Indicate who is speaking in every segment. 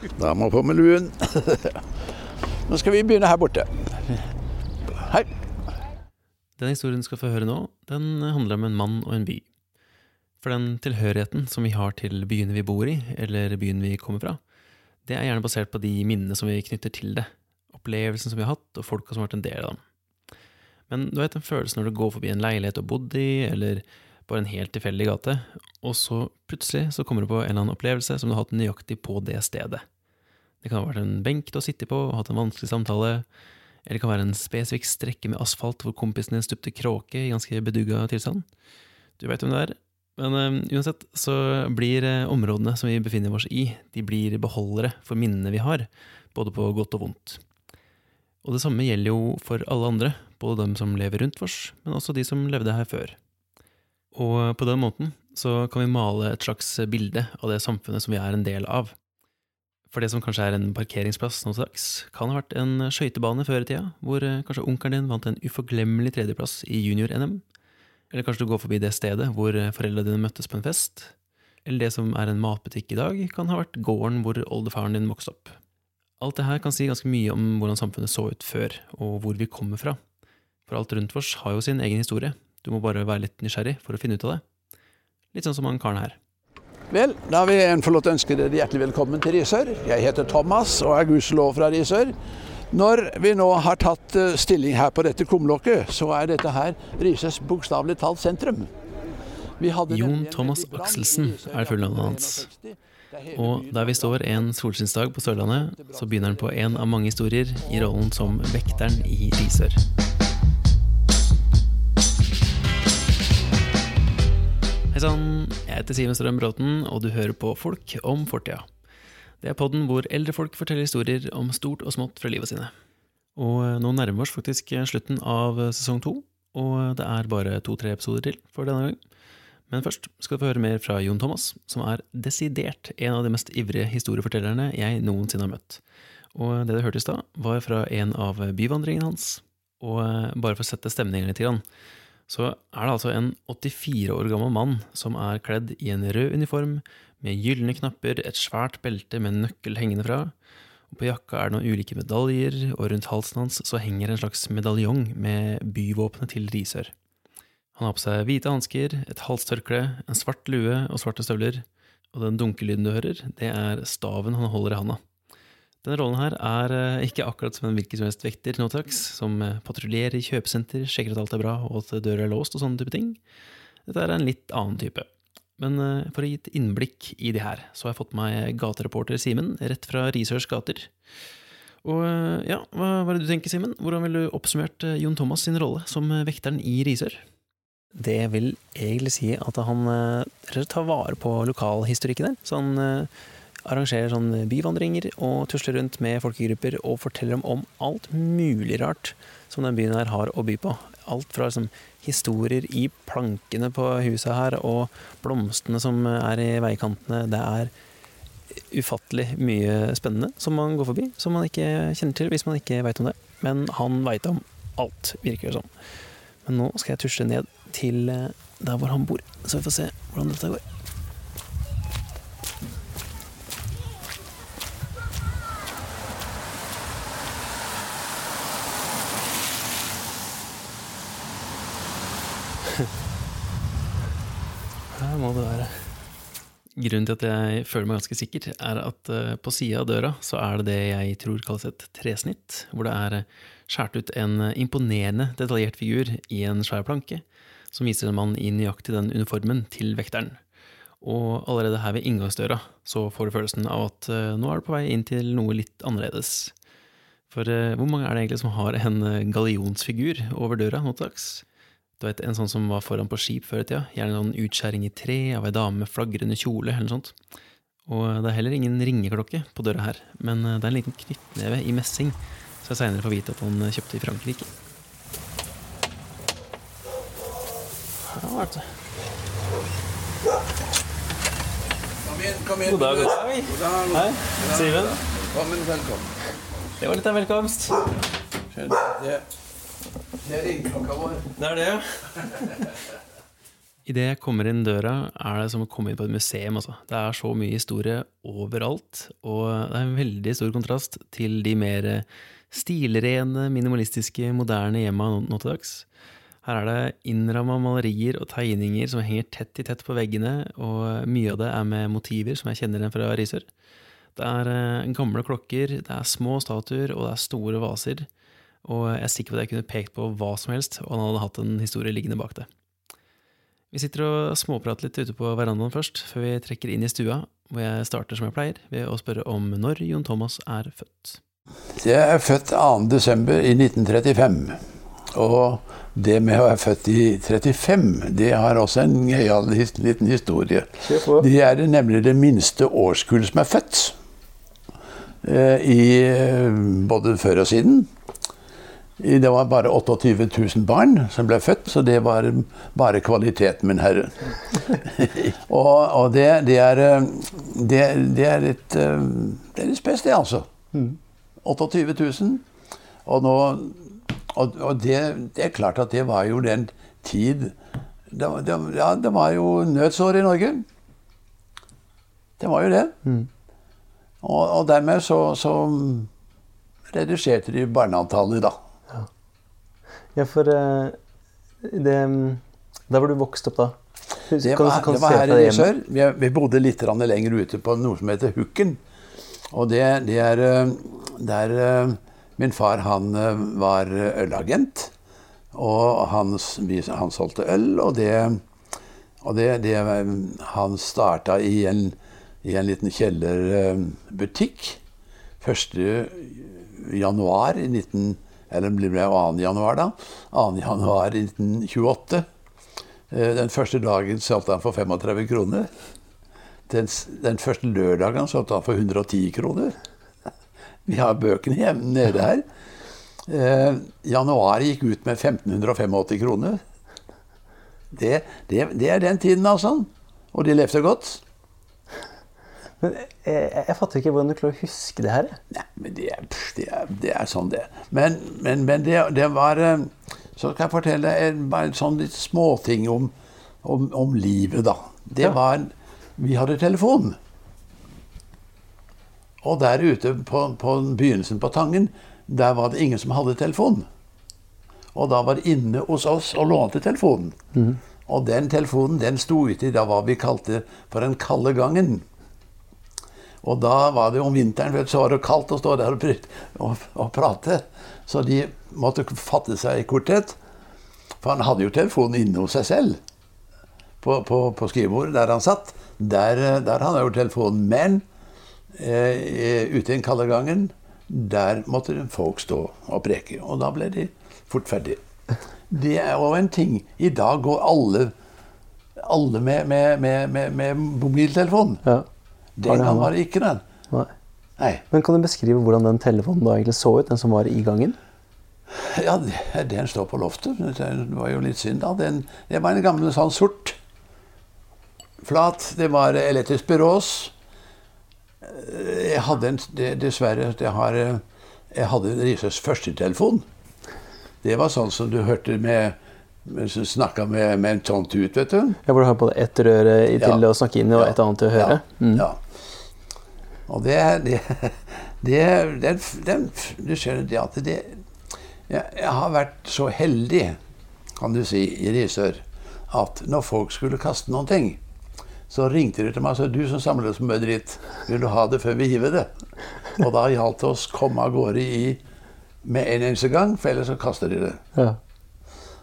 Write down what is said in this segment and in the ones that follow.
Speaker 1: Da må jeg på med luen. Nå skal vi begynne her borte. Hei.
Speaker 2: Den historien du skal få høre nå, den handler om en mann og en by. For den tilhørigheten som vi har til byene vi bor i, eller byen vi kommer fra, det er gjerne basert på de minnene som vi knytter til det, opplevelsen som vi har hatt, og folka som har vært en del av dem. Men du vet den følelsen når du går forbi en leilighet du har bodd i, eller bare en helt tilfeldig gate, og så plutselig så kommer du på en eller annen opplevelse som du har hatt nøyaktig på det stedet. Det kan ha vært en benk du har sittet på og hatt en vanskelig samtale, eller det kan være en spesifikk strekke med asfalt hvor kompisen din stupte kråke i ganske bedugga tilstand. Du veit hvem det er. Men um, uansett så blir uh, områdene som vi befinner oss i, de blir beholdere for minnene vi har, både på godt og vondt. Og det samme gjelder jo for alle andre, både dem som lever rundt oss, men også de som levde her før. Og på den måten så kan vi male et slags bilde av det samfunnet som vi er en del av. For det som kanskje er en parkeringsplass nå til dags, kan ha vært en skøytebane før i tida, hvor eh, kanskje onkelen din vant en uforglemmelig tredjeplass i junior-NM. Eller kanskje du går forbi det stedet hvor eh, foreldrene dine møttes på en fest. Eller det som er en matbutikk i dag, kan ha vært gården hvor oldefaren din vokste opp. Alt det her kan si ganske mye om hvordan samfunnet så ut før, og hvor vi kommer fra. For alt rundt oss har jo sin egen historie, du må bare være litt nysgjerrig for å finne ut av det. Litt sånn som han karen her.
Speaker 1: Vel, da vil jeg få lov til å ønske dere hjertelig velkommen til Risør. Jeg heter Thomas og er gudskjelov fra Risør. Når vi nå har tatt eh, stilling her på dette kumlokket, så er dette her Risørs bokstavelig talt sentrum.
Speaker 2: Jon Thomas Akselsen er fullnavnet hans. Og der vi står en solskinnsdag på Sørlandet, så begynner han på en av mange historier i rollen som vekteren i Risør. Hei sann, jeg heter Simen Strøm Bråten, og du hører på Folk om fortida. Det er podden hvor eldre folk forteller historier om stort og smått fra livet sine. Og eh, nå nærmer vi oss faktisk slutten av eh, sesong to, og det er bare to-tre episoder til for denne gang. Men først skal du få høre mer fra Jon Thomas, som er desidert en av de mest ivrige historiefortellerne jeg noensinne har møtt. Og det du hørte i stad, var fra en av byvandringene hans. Og eh, bare for å sette stemningen litt, så er det altså en 84 år gammel mann som er kledd i en rød uniform med gylne knapper, et svært belte med nøkkel hengende fra. Og på jakka er det noen ulike medaljer, og rundt halsen hans så henger en slags medaljong med byvåpenet til Risør. Han har på seg hvite hansker, et halstørkle, en svart lue og svarte støvler, og den dunkelyden du hører, det er staven han holder i handa. Denne rollen her er eh, ikke akkurat som en hvilken som helst vekter nå til som eh, patruljerer i kjøpesenter, sjekker at alt er bra og at døra er låst og sånne type ting. Dette er en litt annen type. Men eh, for å gi et innblikk i det her, så har jeg fått meg gatereporter Simen, rett fra Risørs gater. Og ja, hva er det du tenker, Simen? Hvordan ville du oppsummert Jon Thomas sin rolle som vekteren i Risør?
Speaker 3: Det vil egentlig si at han tar vare på lokalhistorikken der. Så han arrangerer sånn byvandringer og tusler rundt med folkegrupper og forteller dem om alt mulig rart som den byen her har å by på. Alt fra liksom, historier i plankene på huset her og blomstene som er i veikantene. Det er ufattelig mye spennende som man går forbi, som man ikke kjenner til hvis man ikke veit om det. Men han veit om alt, virker det som. Men nå skal jeg tusle ned til eh, der hvor han bor, så vi får se hvordan dette går.
Speaker 2: Her må det være. Grunnen til at jeg føler meg ganske sikker, er at eh, på sida av døra så er det det jeg tror kalles et tresnitt, hvor det er eh, skåret ut en eh, imponerende detaljert figur i en svær planke, som viser en mann i nøyaktig den uniformen til vekteren. Og allerede her ved inngangsdøra så får du følelsen av at nå er du på vei inn til noe litt annerledes. For hvor mange er det egentlig som har en gallionsfigur over døra nå til dags? Du vet, En sånn som var foran på skip før i tida. Gjerne en sånn utskjæring i tre av ei dame med flagrende kjole. eller noe sånt. Og det er heller ingen ringeklokke på døra her, men eh, det er en liten knyttneve i messing, så jeg seinere får vite at han eh, kjøpte i Frankrike. Ja, vet.
Speaker 1: Kom inn, kom inn.
Speaker 2: God dag, god dag.
Speaker 1: God dag.
Speaker 2: Hei, Simen.
Speaker 1: Velkommen, velkommen.
Speaker 2: Det var litt av velkomst.
Speaker 1: Det, det er ringklokka vår.
Speaker 2: Det er det, ja. Idet jeg kommer inn døra, er det som å komme inn på et museum. Altså. Det er så mye historie overalt, og det er en veldig stor kontrast til de mer stilrene, minimalistiske, moderne hjemma nå til dags. Her er det innramma malerier og tegninger som henger tett i tett på veggene, og mye av det er med motiver som jeg kjenner igjen fra Risør. Det er eh, gamle klokker, det er små statuer, og det er store vaser. Og jeg er sikker på at jeg kunne pekt på hva som helst, og han hadde hatt en historie liggende bak det. Vi sitter og småprater litt ute på verandaen først, før vi trekker inn i stua, hvor jeg starter som jeg pleier, ved å spørre om når Jon Thomas er født.
Speaker 1: Jeg er født 2. desember i 1935. Og det med å være født i 35, det har også en gøyal liten historie. De er nemlig det minste årskullet som er født. Eh, I eh, både før og siden. Det var bare 28 000 barn som ble født, så det var bare kvalitet, min herre. og, og det, det, er, eh, det, det, er litt eh, Det er litt spes, det, altså. 28 000. Og, nå, og, og det, det, er klart at det var jo den tid det, Ja, det var jo nødsår i Norge. Det var jo det. Mm. Og, og, dermed så, så reduserte de barneantallet, da.
Speaker 3: Ja, for uh, det Der hvor du vokste opp, da?
Speaker 1: Det var, det var her i sør. Vi, vi, bodde litt lenger ute på noe som heter Hukken. Og det, det er eh, der uh, Min far han var ølagent. Og han, han solgte øl, og det, og det, det Han starta i en, i en liten kjellerbutikk 1. januar i 19... Eller det ble 2. januar, da. 2. januar 1928. Eh, den første dagen solgte han for 35 kroner. Den, den første lørdagen solgte han for 110 kroner. Vi har bøkene hjemme nede her. Eh, januar gikk ut med 1585 kroner. Det, det, det, er den tiden, altså. Og de levde godt.
Speaker 3: Men jeg, jeg, fatter ikke hvordan du klarer å huske det her.
Speaker 1: Nei, men det det er, det er sånn, det. Men, men, men det, det, var eh, Så skal jeg fortelle en, bare en sånn litt småting om, om, om livet, da. Det ja. var Vi hadde telefon. Og der ute på, på, begynnelsen på Tangen, der var det ingen som hadde telefon. Og da var det inne hos oss og lånte telefonen. Mm. Og den telefonen den sto ute i da hva vi kalte for den kalde gangen. Og da var det om vinteren, for så var det kaldt å stå der og, og, og prate. Så de måtte fatte seg i korthet. For han hadde jo telefonen inne hos seg selv. På, på, på skrivebordet der han satt. Der, der hadde han jo telefonen. Men eh, ute i den kalde gangen, der måtte folk stå og preke. Og da ble de fort ferdige. Det er jo en ting. I dag går alle, alle med, med, med, med mobiltelefon. Ja. Den gang var det ikke den. Nei.
Speaker 3: Nei. Men Kan du beskrive hvordan den telefonen da egentlig så ut, den som var i gangen?
Speaker 1: Ja, Den står på loftet. Det var jo litt synd, da. Den, det var en gammel sånn sort. Flat. Det var elektrisk byrås. Jeg hadde en Dessverre jeg, har, jeg hadde Risøs første telefon. Det var sånn som du hørte med Snakka med, med en sånn tut, vet du.
Speaker 3: Ja, Hvor du har både ett røre til ja. å snakke inn i og et annet til å høre? Ja. Mm. ja.
Speaker 1: Og det, det, det det, det Du skjønner det at det jeg, jeg, har vært så heldig, kan du si, i Risør, at når folk skulle kaste noen ting, så ringte de til meg og sa du som samler så mye dritt, vil du ha det før vi hiver det? Og da gjaldt det å komme av gårde i med en eneste gang, for ellers så kaster de det. Ja.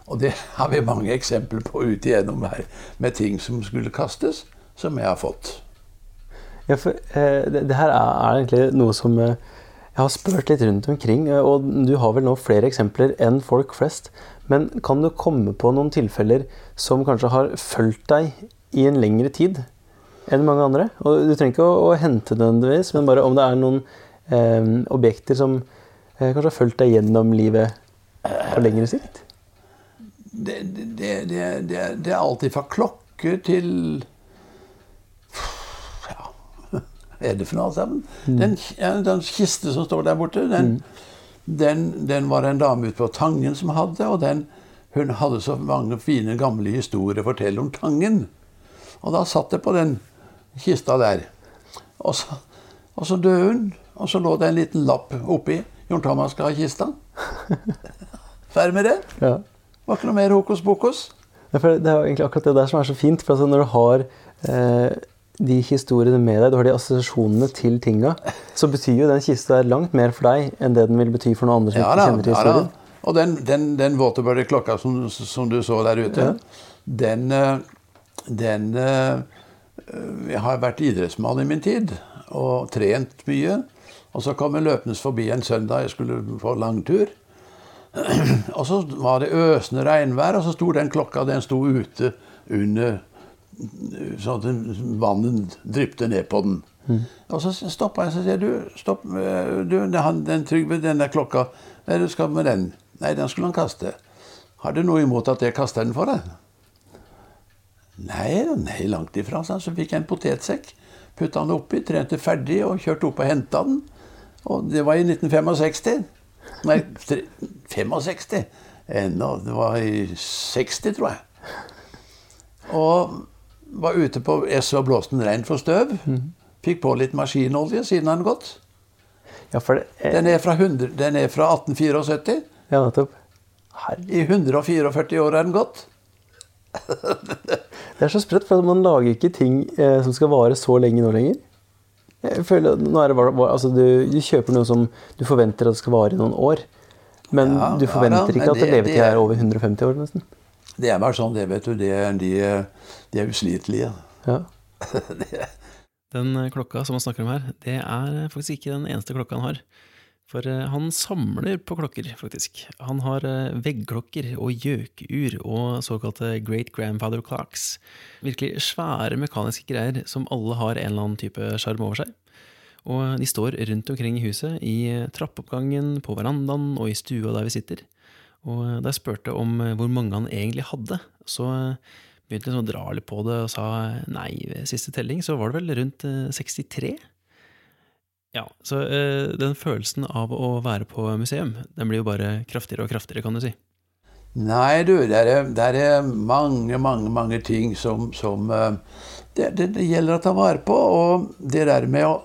Speaker 1: Og det har vi mange eksempler på ut igjennom her, med ting som skulle kastes, som jeg har fått.
Speaker 3: Ja, for eh, det, det, her er, egentlig noe som eh, jeg har spurt litt rundt omkring. Eh, og du har vel nå flere eksempler enn folk flest. Men kan du komme på noen tilfeller som kanskje har fulgt deg i en lengre tid enn mange andre? Og du trenger ikke å, å hente nødvendigvis, men bare om det er noen eh, objekter som eh, kanskje har fulgt deg gjennom livet på lengre sikt?
Speaker 1: Det, det, det, det er alltid fra klokke til hva er det sammen? Mm. Den, den, kiste som står der borte, den, mm. den, den var det en dame ute på Tangen som hadde. Og den hun hadde så mange fine, gamle historier å fortelle om Tangen. Og da satt jeg på den kista der. Og så, og så døde hun, og så lå det en liten lapp oppi. Jon Thomas skal ha kista. Ferdig med det.
Speaker 3: Ja.
Speaker 1: Var ikke noe mer hokus pokus.
Speaker 3: Det er egentlig akkurat det der som er så fint. for altså Når du har eh, de historiene med deg, du har de assosiasjonene til tinga, så betyr jo den kista der langt mer for deg enn det den vil bety for noen andre som
Speaker 1: Ja
Speaker 3: ikke kjenner til historien.
Speaker 1: Ja, Og den, den, den våtebølgeklokka som, som du så der ute, den, eh, den eh, Jeg har vært idrettsmann i min tid og trent mye. Og så kom jeg løpende forbi en søndag jeg skulle på langtur. Og så var det øsende regnvær, og så sto den klokka den sto ute under Sånn at vannet drypte ned på den. Og så stoppa jeg og sier du, stopp, eh, du, den, den Trygve, den der klokka, hva er det du skal med den? Nei, den skulle han kaste. Har du noe imot at jeg kaster den for deg? Nei, nei, langt ifra. sa han. Så fikk jeg en potetsekk, putta den oppi, trente ferdig og kjørte opp og henta den. Og det var i 1965. Nei, tre- 65. Ennå. Det var i 60, tror jeg. Og var ute på S og blåste den rein for støv. Fikk på litt maskinolje siden har den gått.
Speaker 3: Ja, det, eh,
Speaker 1: Den er fra, 100, den er fra 1874.
Speaker 3: ja, nettopp.
Speaker 1: I 144 år er den gått.
Speaker 3: det er så sprøtt, for man lager ikke ting eh, som skal vare så lenge nå lenger. Jeg føler at nå er det altså du, du kjøper noe som du forventer at det skal vare i noen år. Men
Speaker 1: Ja,
Speaker 3: du
Speaker 1: ja
Speaker 3: forventer
Speaker 1: da,
Speaker 3: ikke at
Speaker 1: det-
Speaker 3: levetid
Speaker 1: det-
Speaker 3: er over 150 år, nesten.
Speaker 1: Det er bare sånn, det, vet du. Det, er- de, de er uslitelige.
Speaker 3: Ja.
Speaker 2: Den eh, klokka som han snakker om her, det er eh, faktisk ikke den eneste klokka han har. For eh, han samler på klokker, faktisk. Han har veggklokker og gjøkur og såkalte great grandfather clocks. Virkelig svære mekaniske greier som alle har en eller annen type sjarm over seg. Og de står rundt omkring i huset, i trappeoppgangen, på verandaen og i stua der vi sitter. Og eh, da jeg spurte om eh, hvor mange han egentlig hadde, så eh, begynte han å dra litt på det og sa nei, ved siste telling så var det vel rundt eh, 63. Ja, så den følelsen av å være på museum, den blir jo bare kraftigere og kraftigere, kan du si.
Speaker 1: Nei, du, det er, er mange, mange, mange ting som, som det, det, det gjelder å ta vare på. Og det der med å,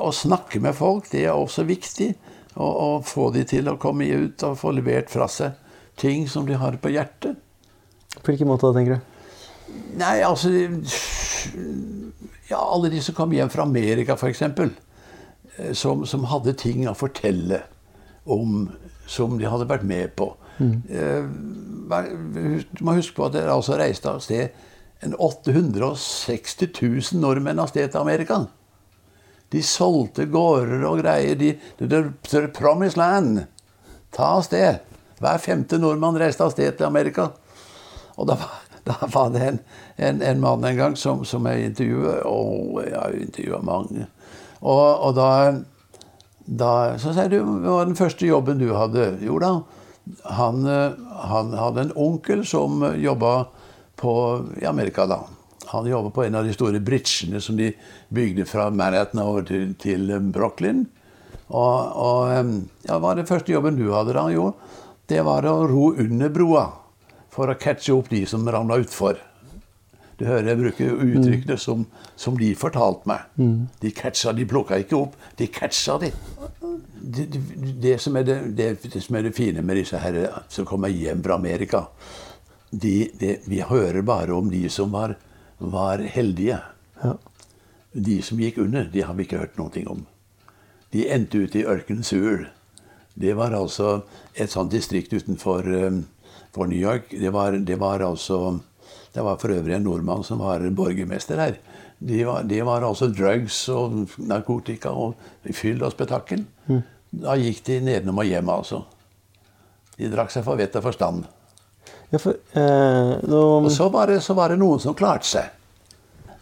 Speaker 1: å snakke med folk, det er også viktig. Å, og få de til å komme ut og få levert fra seg ting som de har på hjertet.
Speaker 3: På hvilken måte da, tenker du?
Speaker 1: Nei, altså Ja, alle de som kom hjem fra Amerika, f.eks. Som, som hadde ting å fortelle om som de hadde vært med på. Eh, Du må huske på at dere altså reiste av sted en 860 000 nordmenn av sted til Amerika. De solgte gårder og greier. De, er the promised land. Ta av sted. Hver femte nordmann reiste av sted til Amerika. Og da, da var det en, en, en mann en gang som, som jeg intervjuet. Og jeg har intervjua mange. Og, og da, da Så sier du hva var den første jobben du hadde? Jo da, han, eh, han hadde en onkel som jobba på, i Amerika da. Han jobba på en av de store bridgene som de bygde fra Manhattan over til, til Brooklyn. Og, og ja, hva var den første jobben du hadde da? Jo, det var å ro under broa for å catche opp de som ramla utfor. Du hører jeg bruker uttrykkene som, som de fortalte meg. De catcha, de plukka ikke opp, de catcha de. Det, det, det, som er det, det, det som er det fine med disse her som kommer hjem fra Amerika de, de, Vi hører bare om de som var, var heldige.
Speaker 3: Ja.
Speaker 1: De som gikk under, de har vi ikke hørt noe om. De endte ute i ørkenen Seoul. Det var altså et sånt distrikt utenfor for New York. Det var, det var altså Det var for øvrig en nordmann som var borgermester her. Det var, de var altså drugs og narkotika og fyll og spetakkel. Da gikk de nedenom og hjem, altså. De drakk seg for vett og forstand.
Speaker 3: Ja, for eh, nå
Speaker 1: Og så var det, så var det noen som klarte seg.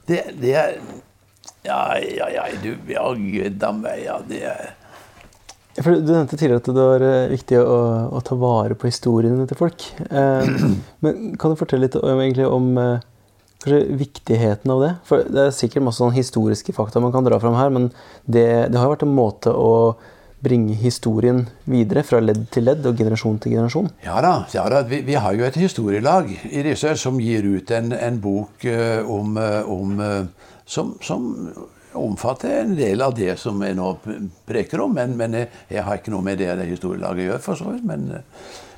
Speaker 1: Det, det er Ja, ja, ja, du Ja, gud meg, ja, det er
Speaker 3: For Du nevnte tidligere at det var eh, viktig å, å ta vare på historiene til folk. Eh, men kan du fortelle litt om, egentlig om eh, kanskje viktigheten av det? For Det er sikkert masse sånn historiske fakta man kan dra fram her, men det, det har jo vært en måte å bringe historien videre fra ledd til ledd og generasjon til generasjon?
Speaker 1: Ja da. Ja da. Vi, vi, har jo et historielag i Risør som gir ut en, en bok uh, om, um, uh, som, som, omfatter en del av det som jeg nå preker om. Men, men jeg, jeg, har ikke noe med det det historielaget gjør, for så vidt. Men,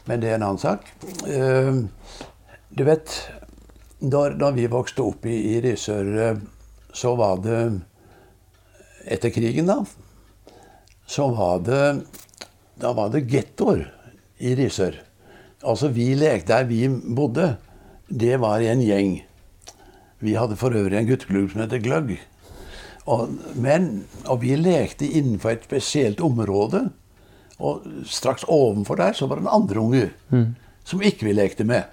Speaker 1: men, det er en annen sak. du vet, da vi vokste opp i, i Risør, så var det Etter krigen, da så var det Da var det gettoer i Risør. Altså vi lekte der vi bodde, det var i en gjeng. Vi hadde for øvrig en gutteklubb som heter Gløgg. Og, men, og vi lekte innenfor et spesielt område. Og straks ovenfor der så var det en andre unge mm. som ikke vi lekte med.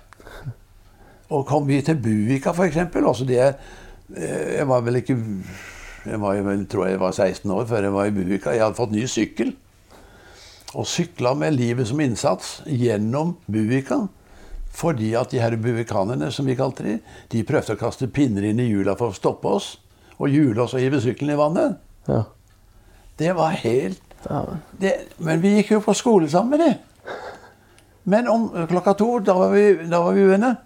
Speaker 1: Og kom vi til Buvika, f.eks. Altså det eh, Jeg var vel ikke jeg var, vel, tror jeg var 16 år før jeg var i Buvika. Jeg hadde fått ny sykkel. Og sykla med livet som innsats gjennom Buvika. Fordi at de her buvikanerne, som vi kalte de, de prøvde å kaste pinner inn i hjula for å stoppe oss. Og hjule oss og hive sykkelen i vannet. Ja. Det var helt det, Men vi gikk jo på skole sammen med de. Men om klokka to, da var vi, da var vi uvenner.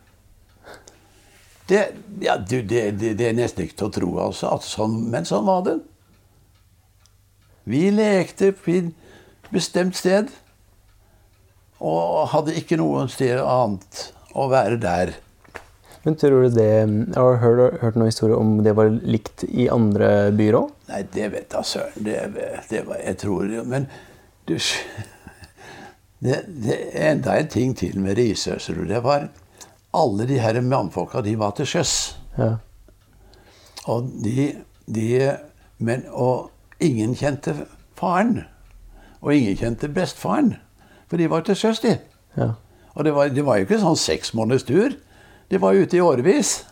Speaker 1: Det, ja, det, det, det, er nesten ikke til å tro, altså. Sånn, men sånn var det. Vi lekte på et bestemt sted. Og hadde ikke noe sted annet å være der.
Speaker 3: Men tror du det Jeg har hørt, hørt noen historier om det var likt i andre byer òg?
Speaker 1: Nei, det vet jeg søren. Det, det, var Jeg tror Men du det, det enda en ting til med Risør. Det var alle de her mannfolka, de var til sjøs. Ja. Og de, de men, Og ingen kjente faren. Og ingen kjente bestefaren. For de var til sjøs, de. Ja. Og det var, det var, jo ikke sånn seks måneders tur. De var ute i årevis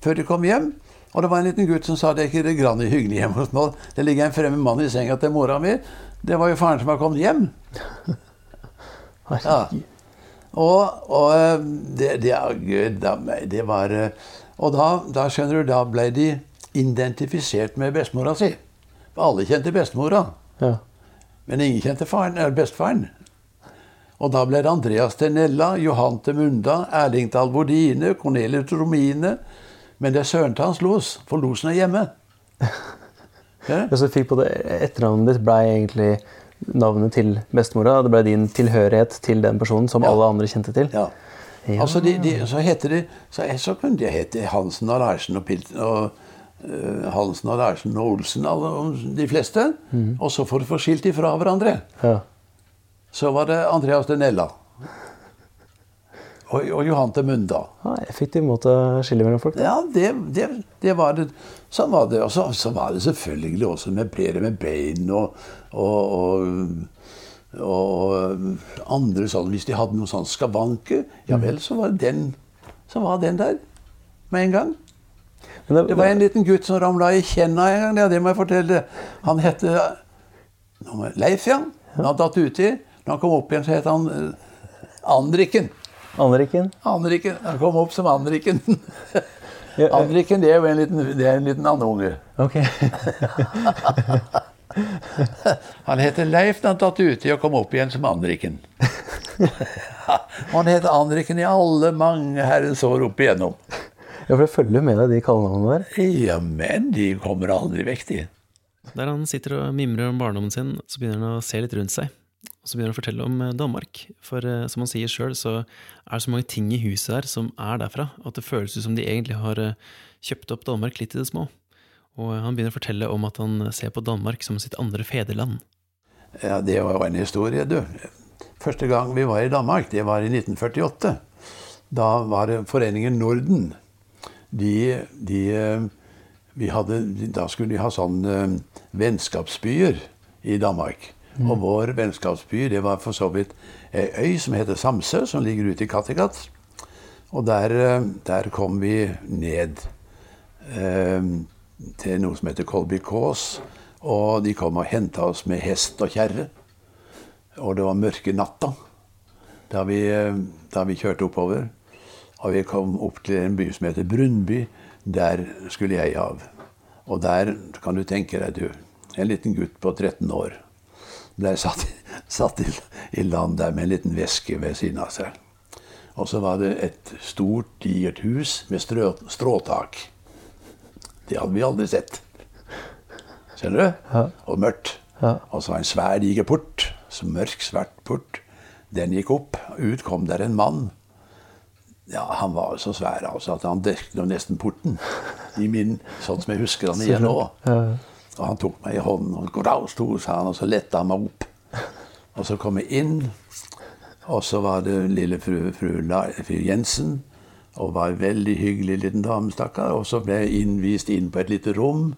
Speaker 1: før de kom hjem. Og det var en liten gutt som sa det er ikke det grann hyggelig hjemme hos meg. Det ligger en fremmed mann i senga til mora mi. Det var jo faren som var kommet hjem. Ja. Og, og eh, det, det, det, var eh, Og da, da, skjønner du, da ble de identifisert med bestemora si. For alle kjente bestemora. Ja. Men ingen kjente faren, eller bestefaren. Og da ble det Andreas Tenella, Johan til Munda, Erling til Alvordine, Cornelius Romine. Men det er søren til Hans Los, for losen er hjemme.
Speaker 3: Ja? Så fikk på det etternavnet ditt blei egentlig navnet til bestemora. Det ble din tilhørighet til den personen som ja. alle andre kjente til. Ja.
Speaker 1: ja. Altså, de, de, så heter de, så, så kunne de hete Hansen og Larsen og, Pilten, og uh, Hansen og Larsen og Olsen, alle, de fleste. Mm. Og så for å få skilt ifra hverandre, ja. så var det Andreas de Nella. Og, og Johan til Munda.
Speaker 3: Ja, effektiv måte å skille mellom folk.
Speaker 1: Ja, det, det, det, var det. Sånn var det. Og så, så, var det selvfølgelig også med Per med bein og, og, og, andre sånn Hvis de hadde noen sånn skavanker, ja mm. vel, så var den, så var den der med en gang. Det, det, var en liten gutt som ramla i kjenna en gang. Ja, det må jeg fortelle. Han het Leif, ja. Han datt uti. Når han kom opp igjen, så het han eh, Andriken.
Speaker 3: Anriken?
Speaker 1: Anriken. Han kom opp som Anriken. Anriken det er jo en liten, det er en liten andunge.
Speaker 3: Okay.
Speaker 1: han heter Leif da han tatt uti og kom opp igjen som Anriken. han heter Anriken i alle mange herrens år opp igjennom.
Speaker 3: Ja, for det følger med deg de kallenavnene der?
Speaker 1: Ja, men de kommer aldri vekk, de.
Speaker 2: Der han sitter og mimrer om barndommen sin, så begynner han å se litt rundt seg. Og så begynner han å fortelle om eh, Danmark. For eh, som han sier sjøl, så er det så mange ting i huset her som er derfra, at det føles ut som de egentlig har eh, kjøpt opp Danmark litt i det små. Og han begynner å fortelle om at han ser på Danmark som sitt andre fedreland.
Speaker 1: Ja, det var en historie, du. Første gang vi var i Danmark, det var i 1948. Da var det Foreningen Norden. De, de, hadde, da skulle de ha sånn vennskapsbyer i Danmark. Mm. Og vår vennskapsby det var for så vidt ei øy som heter Samsø, som ligger ute i Kattegat. Og der, eh, der, kom vi ned eh, til noe som heter Kolby Kås. Og de kom og henta oss med hest og kjerre. Og det var mørke natta da vi, eh, da vi kjørte oppover. Og vi kom opp til en by som heter Brunnby. Der skulle jeg av. Og der kan du tenke deg, du, en liten gutt på 13 år ble satt, satt i, i land der med en liten veske ved siden av seg. Og så var det et stort, digert hus med strø, stråtak. Det hadde vi aldri sett. Skjønner du?
Speaker 4: Ja.
Speaker 1: Og mørkt.
Speaker 4: Ja.
Speaker 1: Og så en svær, diger port. Så mørk, svart port. Den gikk opp. Ut kom der en mann. Ja, Han var så svær altså, at han dekket nesten porten. I min, sånn som jeg husker han igjen nå.
Speaker 4: Ja.
Speaker 1: Og han tok meg i hånden, og god dag, sto, sa han, og så letta han meg opp. Og så kom jeg inn, og så var det lille fru, fru, fru Jensen. Og var en veldig hyggelig liten dame, stakkar. Og så ble jeg innvist inn på et lite rom.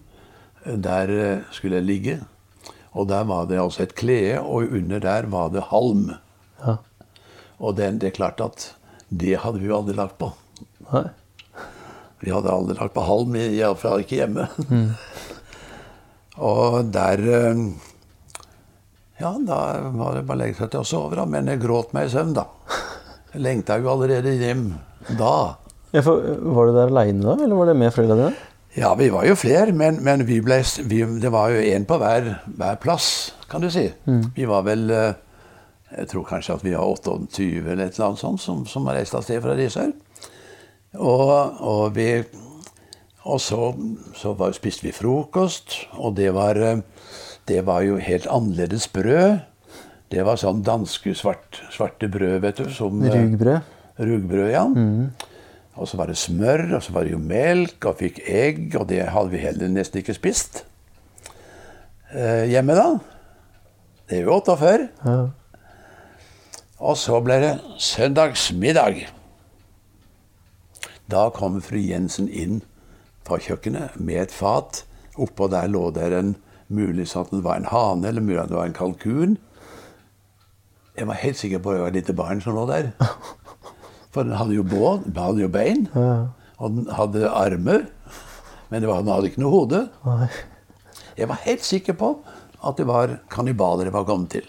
Speaker 1: Der eh, skulle jeg ligge. Og der var det altså et klede, og under der var det halm.
Speaker 4: Ja.
Speaker 1: Og den, det er klart at det hadde vi jo aldri lagt på.
Speaker 4: Nei.
Speaker 1: Vi hadde aldri lagt på halm, iallfall ikke hjemme. og der eh, Ja, da var det bare å legge seg til å sove, da. Men jeg gråt meg i søvn, da. Jeg lengta jo allerede hjem da.
Speaker 4: Ja, for, var du der aleine da, eller var det med foreldrene dine?
Speaker 1: Ja, vi var jo flere, men, men vi ble, vi, det var jo én på hver, hver plass, kan du si. Vi var vel eh, Jeg tror kanskje at vi var 28 eller et eller annet sånt som, som reiste av sted fra Risør. Og, og, vi, og så, så var, spiste vi frokost, og det var, eh, det var jo helt annerledes brød. Det var sånn danske svart, svarte brød, vet du. Som, eh,
Speaker 4: Rugbrød?
Speaker 1: Rugbrød, ja. Og så var det smør, og så var det jo melk, og fikk egg, og det hadde vi heller nesten ikke spist. Eh, hjemme, da. Det er jo 48.
Speaker 4: Ja.
Speaker 1: Og så ble det søndagsmiddag. Da kom fru Jensen inn fra kjøkkenet med et fat. Oppå der lå der en mulig sånn at det var en hane, eller mulig det var en kalkun. Jeg var helt sikker på at det var et lite barn som lå der. For den hadde jo bål, den hadde jo bein, og den hadde armer. Men det var, den hadde ikke noe hode. Jeg var helt sikker på at det var kannibaler jeg var kommet til.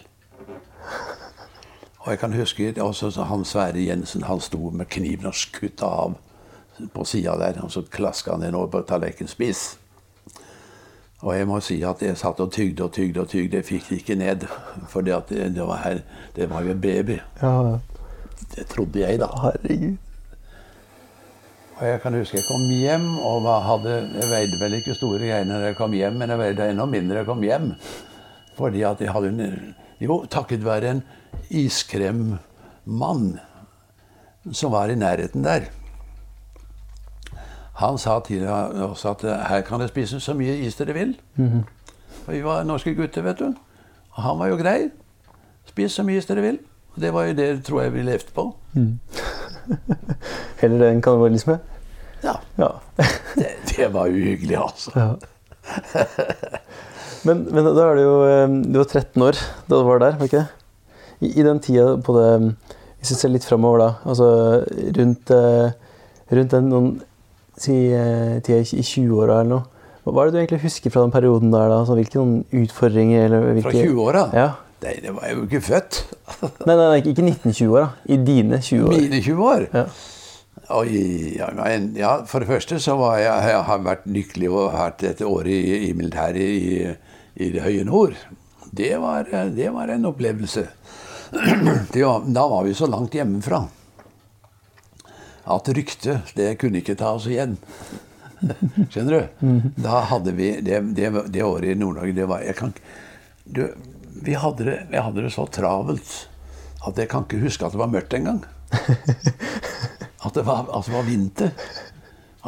Speaker 1: Og jeg kan huske også han Sverre Jensen han sto med kniven og skutta av på sida der. Og så klaska han den over på tallerkenens spiss. Og jeg må si at jeg satt og tygde og tygde og tygde. Jeg fikk det ikke ned. For det, det, var her, det var jo en baby.
Speaker 4: Ja.
Speaker 1: Det trodde jeg, da.
Speaker 4: Herregud.
Speaker 1: Og jeg kan huske jeg kom hjem og hadde, jeg veide vel ikke store greier når jeg kom hjem, men jeg veide enda mindre jeg kom hjem. Fordi at jeg hadde en Jo, takket være en iskremmann som var i nærheten der. Han sa tidligere også at her kan dere spise så mye is dere vil. For vi var norske gutter, vet du. Og han var jo grei. Spis så mye is dere vil. Og det var jo det tror jeg vi levde på.
Speaker 4: Heller det enn kannibalisme?
Speaker 1: Ja,
Speaker 4: Ja.
Speaker 1: Det, det var uhyggelig, altså.
Speaker 4: ja. Men, men da er det jo eh, Du var 13 år da du var der, var ikke? I, I den tida på det Hvis vi ser litt framover da, altså rundt, eh, rundt den noen si, eh, tida i 20-åra eller noe, hva er det du egentlig husker fra den perioden der? da? Så hvilke noen utfordringer eller
Speaker 1: Fra 20-åra?
Speaker 4: Ja.
Speaker 1: Nei, det var jeg jo ikke født.
Speaker 4: Nei, nei, nei, ikke 1920-åra. I dine 20 år.
Speaker 1: Mine 20 år.
Speaker 4: Ja.
Speaker 1: Oi, ja, ja, for det første så var jeg, jeg har vært lykkelig og hatt et år i, i militæret i, i det høye nord. Det var, det var en opplevelse. Det var, da var vi så langt hjemmefra at ryktet, det kunne ikke ta oss igjen. Skjønner du? Da hadde vi Det, det, det året i Nord-Norge, det var jeg kan, du, vi, hadde det, vi hadde det så travelt at jeg kan ikke huske at det var mørkt engang. At det var, at det var vinter.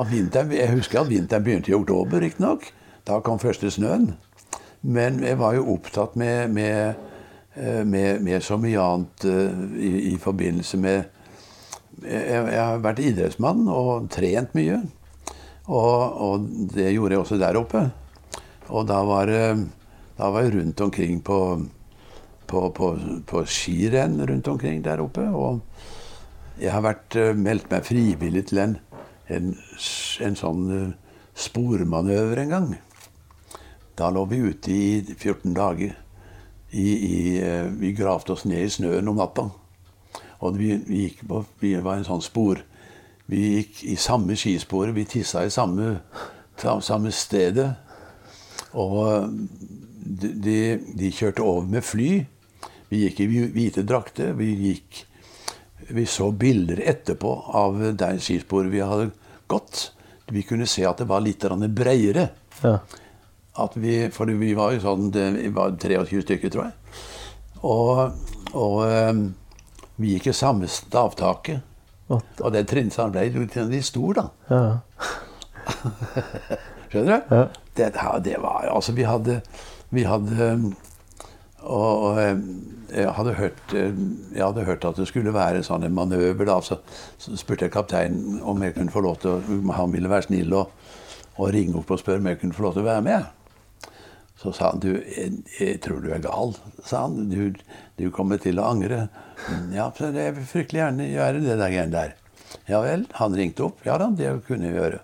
Speaker 1: Vinteren, jeg husker at vinteren begynte i oktober, riktignok. Da kom første snøen. Men jeg var jo opptatt med, med, eh, med, med så mye annet eh, i, i forbindelse med jeg, jeg har vært idrettsmann og trent mye. Og, og det gjorde jeg også der oppe. Og da var, da var jeg rundt omkring på, på, på, på skirenn rundt omkring der oppe. Og jeg har vært, eh, meldt meg frivillig til en, en, en sånn eh, spormanøver en gang. Da lå vi ute i 14 dager. I, i, eh, vi gravde oss ned i snøen om natta. Og vi, vi på Vi var en sånn spor. Vi gikk i samme skisporet. Vi tissa i samme, samme stedet. Og de, de kjørte over med fly. Vi gikk i hvite drakter. Vi gikk Vi så bilder etterpå av det skisporet vi hadde gått. Vi kunne se at det var litt bredere.
Speaker 4: Ja.
Speaker 1: At vi, for vi var jo sånn det, var 23 stykker, tror jeg. Og, og um, vi gikk i samme stavtaket. Og den trinnstanden ble litt stor, da.
Speaker 4: Ja.
Speaker 1: Skjønner du?
Speaker 4: Ja.
Speaker 1: Det, det var Altså, vi hadde Vi hadde Og, og jeg, hadde hørt, jeg hadde hørt at det skulle være sånn en manøver. da, Så, så spurte jeg kapteinen om jeg kunne få lov til å Han ville være snill og, og ringe opp og spørre om jeg kunne få lov til å være med. Så sa han du, jeg, jeg tror du er gal. sa han, Du, du kommer til å angre. Ja, så jeg vil fryktelig gjerne gjøre det der greiene der. Ja vel. Han ringte opp. Ja da, det kunne vi gjøre.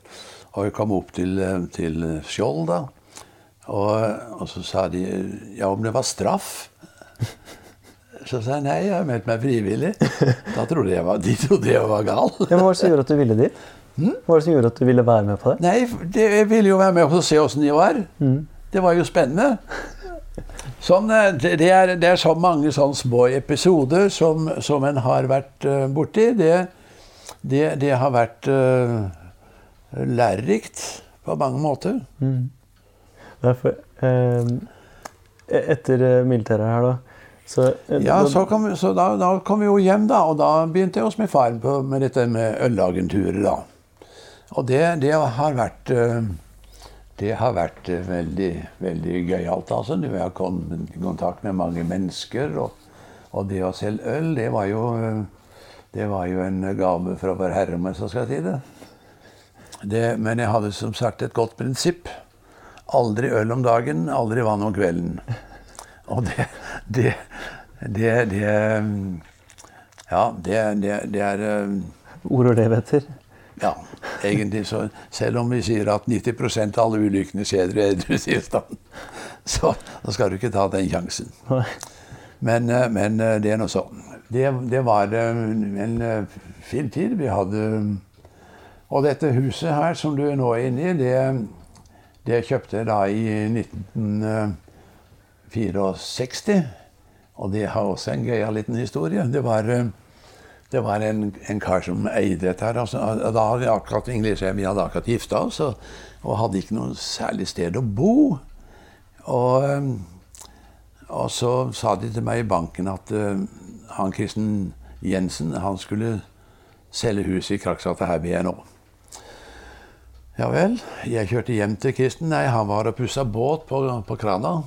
Speaker 1: Og vi kom opp til, til Skjold, da. Og, og, så sa de ja, om det var straff. Så sa jeg nei, jeg har meldt meg frivillig. Da trodde jeg var, de trodde jeg var gal.
Speaker 4: Ja, hva var det som gjorde at du ville dit?
Speaker 1: Hm?
Speaker 4: Hva var det som gjorde at du ville være med på det?
Speaker 1: Nei, det, jeg ville jo være med og se åssen de var. Det var jo spennende. Sånn, det, det, er, det er så mange sånne små episoder som, som en har vært uh, borti. Det, det, det, har vært uh, lærerikt på mange måter.
Speaker 4: Mm. Derfor, eh, etter militæret her, da så,
Speaker 1: eh, Ja, så, kom, så da, da, kom vi jo hjem, da. Og da begynte jeg hos min far på, med dette med ølagenturer, da. Og det, det har vært uh, det har vært veldig, veldig gøyalt. Altså. Du har kommet i kontakt med mange mennesker. Og, og det å selge øl, det var, jo, det var jo en gave fra Vår Herre, om jeg så skal si det. det. Men jeg hadde som sagt et godt prinsipp. Aldri øl om dagen, aldri vann om kvelden. Og det Det, det, det Ja, det, det er
Speaker 4: Ord og leveter?
Speaker 1: Ja, egentlig så Selv om vi sier at 90% av alle ulykkene skjer i edru tilstand, så, så skal du ikke ta den sjansen. Men, men det er nå sånn. Det, det, var en fin tid. Vi hadde Og dette huset her som du nå er inne i, det, det kjøpte jeg da i 1964. Og det har også en gøyal liten historie. Det var, det var en, en, kar som eide dette her. Altså, da hadde akkurat, vi hadde akkurat gifta oss og, hadde ikke noe særlig sted å bo. Og, og, så sa de til meg i banken at uh, han Kristen Jensen han skulle selge huset i Kraksgata her vi er nå. Ja vel. Jeg kjørte hjem til Kristen. Nei, han var og pussa båt på, på krana.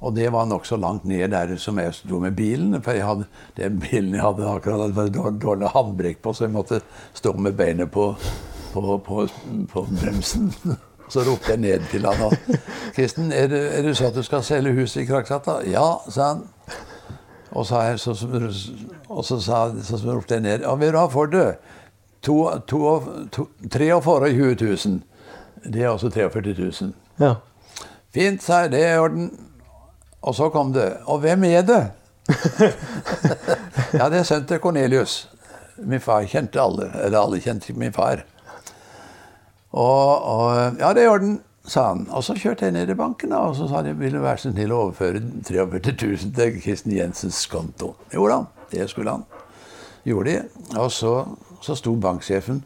Speaker 1: Og det var nokså langt ned der som jeg sto med bilen. For jeg hadde, den bilen jeg hadde akkurat hadde dårlig, dårlig håndbrekk på, så jeg måtte stå med beinet på, på, på, på bremsen. Så ropte jeg ned til han 'Kristen, er det, er det så at du skal selge huset i Krakksata?' 'Ja', sa han. Og så, jeg, så, og så, sa, så, ropte jeg ned. 'Ja, vil du ha for det?' 43 000. Det er altså 43 000.
Speaker 4: Ja.
Speaker 1: Fint, sa jeg. Det er i orden. Og så kom det Og hvem er det? ja, det er sønnen til Kornelius. Min far kjente alle. Eller alle kjente min far. Og, og Ja, det er i orden, sa han. Og så kjørte jeg ned i banken og så sa de ville være så snill å overføre 43 000 til Kristen Jensens konto. Jo da, det skulle han. Gjorde de. Og så, så sto banksjefen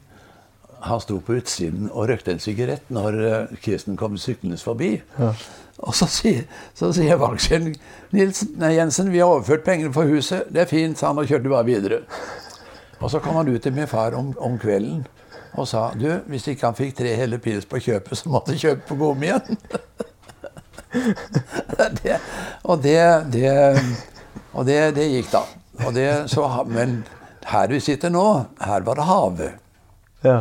Speaker 1: han sto på utsiden og røkte en sigarett når uh, Kristen kom syklende forbi.
Speaker 4: Ja.
Speaker 1: Og så sier, så sier banksjefen Jensen, vi har overført pengene for huset. Det er fint, sa han og kjørte bare videre. Og så kom han ut til min far om, om kvelden og sa du, hvis ikke han fikk tre hele pils på kjøpet, så måtte han kjøpe på gommi igjen. det, og det, det, og det, det gikk da. Så, men her vi sitter nå, her var det havet.
Speaker 4: Ja.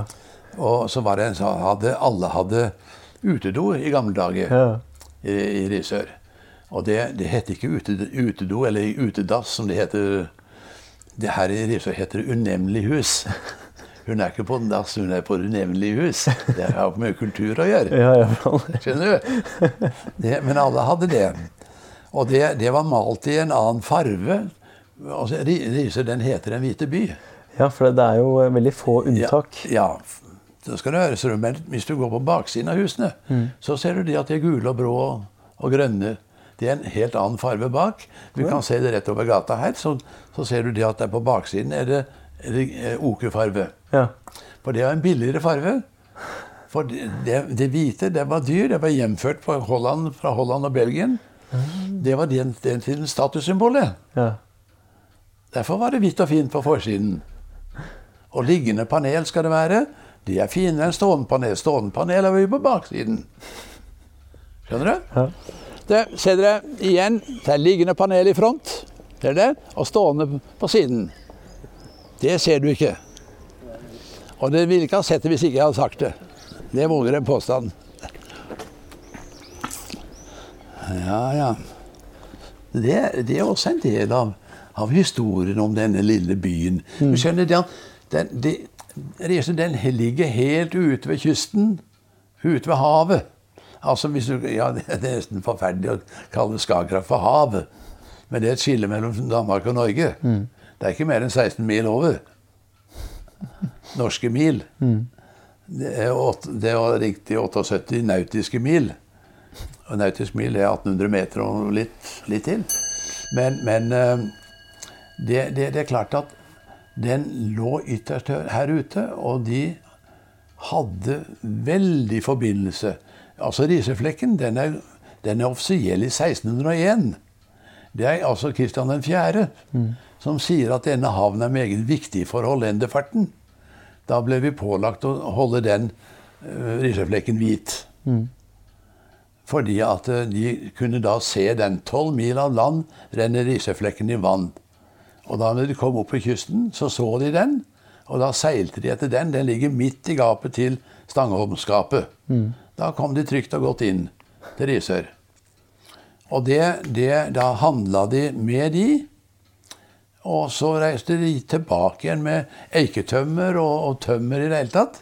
Speaker 1: Og så var det en som hadde Alle hadde utedo i gamle dager
Speaker 4: Ja.
Speaker 1: I, i Risør. Og det, det heter ikke utedo eller utedass, som det heter. Det her i Risør heter det unemlig hus. Hun er ikke på dass, hun er på et unevnelig hus. Det har mye kultur å gjøre.
Speaker 4: Ja, ja.
Speaker 1: Skjønner du? Det, men alle hadde det. Og det, det var malt i en annen farve. Altså, Risør den heter Den hvite by.
Speaker 4: ja, for det er jo veldig få unntak.
Speaker 1: Ja, ja. Da skal du høre, så, men hvis du går på baksiden av husene, så ser du de at de er gule og brå og, grønne. Det er en helt annen farve bak. Du kan se det rett over gata her. Så, så ser du de at det er på baksiden er det, er det eh, okerfarve.
Speaker 4: Ja.
Speaker 1: For det er en billigere farve. For det, det, det hvite det var dyr. Det var hjemført på Holland, fra Holland og Belgien. Det var den, den tiden statussymbolet.
Speaker 4: ja.
Speaker 1: Derfor var det hvitt og fint på forsiden. Og liggende panel skal det være. De er enn stående. Stående er vi på baksiden. Skjønner du?
Speaker 4: Ja.
Speaker 1: Det, ser dere igjen, det er liggende panel i front, ser dere, og stående på siden. Det ser du ikke. Og dere ville ikke ha sett det hvis ikke jeg hadde sagt det. Det våger en påstand. Ja, ja. Det, det er også en del av, av historien om denne lille byen. Du skjønner, den, det, Riese, den ligger helt ute ved kysten. Ute ved havet. Altså, hvis du, ja, Det er nesten forferdelig å kalle Skagerrak for havet. Men det er et skille mellom Danmark og Norge. Det er ikke mer enn 16 mil over. Norske mil. Det er, 8, det er riktig 78 nautiske mil. Og nautisk mil er 1800 meter og litt, litt til. Men, men eh, det, det, det er klart at den lå ytterst her- ute, og de hadde veldig forbindelse. Altså Riseflekken den er, den er offisiell i 1601. Det er altså Kristian 4. som sier at denne havnen er meget viktig for hollenderfarten. Da ble vi pålagt å holde den uh, Riseflekken hvit. Fordi at eh, de kunne da se den. Tolv mil av land renner Riseflekken i vann. Og da når de kom opp på kysten, så så de den. Og da seilte de etter den. Den ligger midt i gapet til Stangholmsgapet. Da kom de trygt og godt inn til Risør. Og det, det, da handla de med de. Og så reiste de tilbake igjen med eiketømmer og, og tømmer i det hele tatt.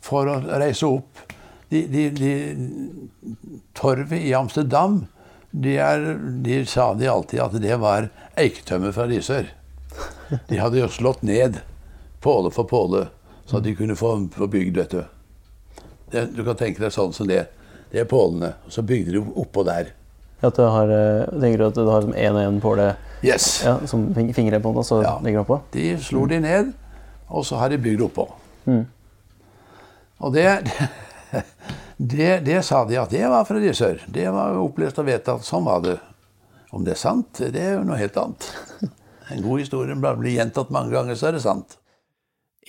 Speaker 1: For å reise opp. De, de, de, torvet i Amsterdam, de, er, de sa de alltid at det var eiketømmer fra Risør. De hadde jo slått ned påle for påle, så de kunne få, få bygd dette. Det, du kan tenke deg sånn som det. Det er pålene. Og så bygde de oppå der.
Speaker 4: At du har, eh, tenker du at du har én og én påle
Speaker 1: Yes!
Speaker 4: ja, som fing- fingre på den, og så
Speaker 1: Ja.
Speaker 4: legger du oppå?
Speaker 1: De slo de ned, og så har de bygd oppå.
Speaker 4: Mm.
Speaker 1: Og det, det, det sa de at det var fra Risør. Det var opplest og vedtatt. Sånn var det. Om det er sant, det er jo noe helt annet. En god historie blir gjentatt mange ganger, så er det sant.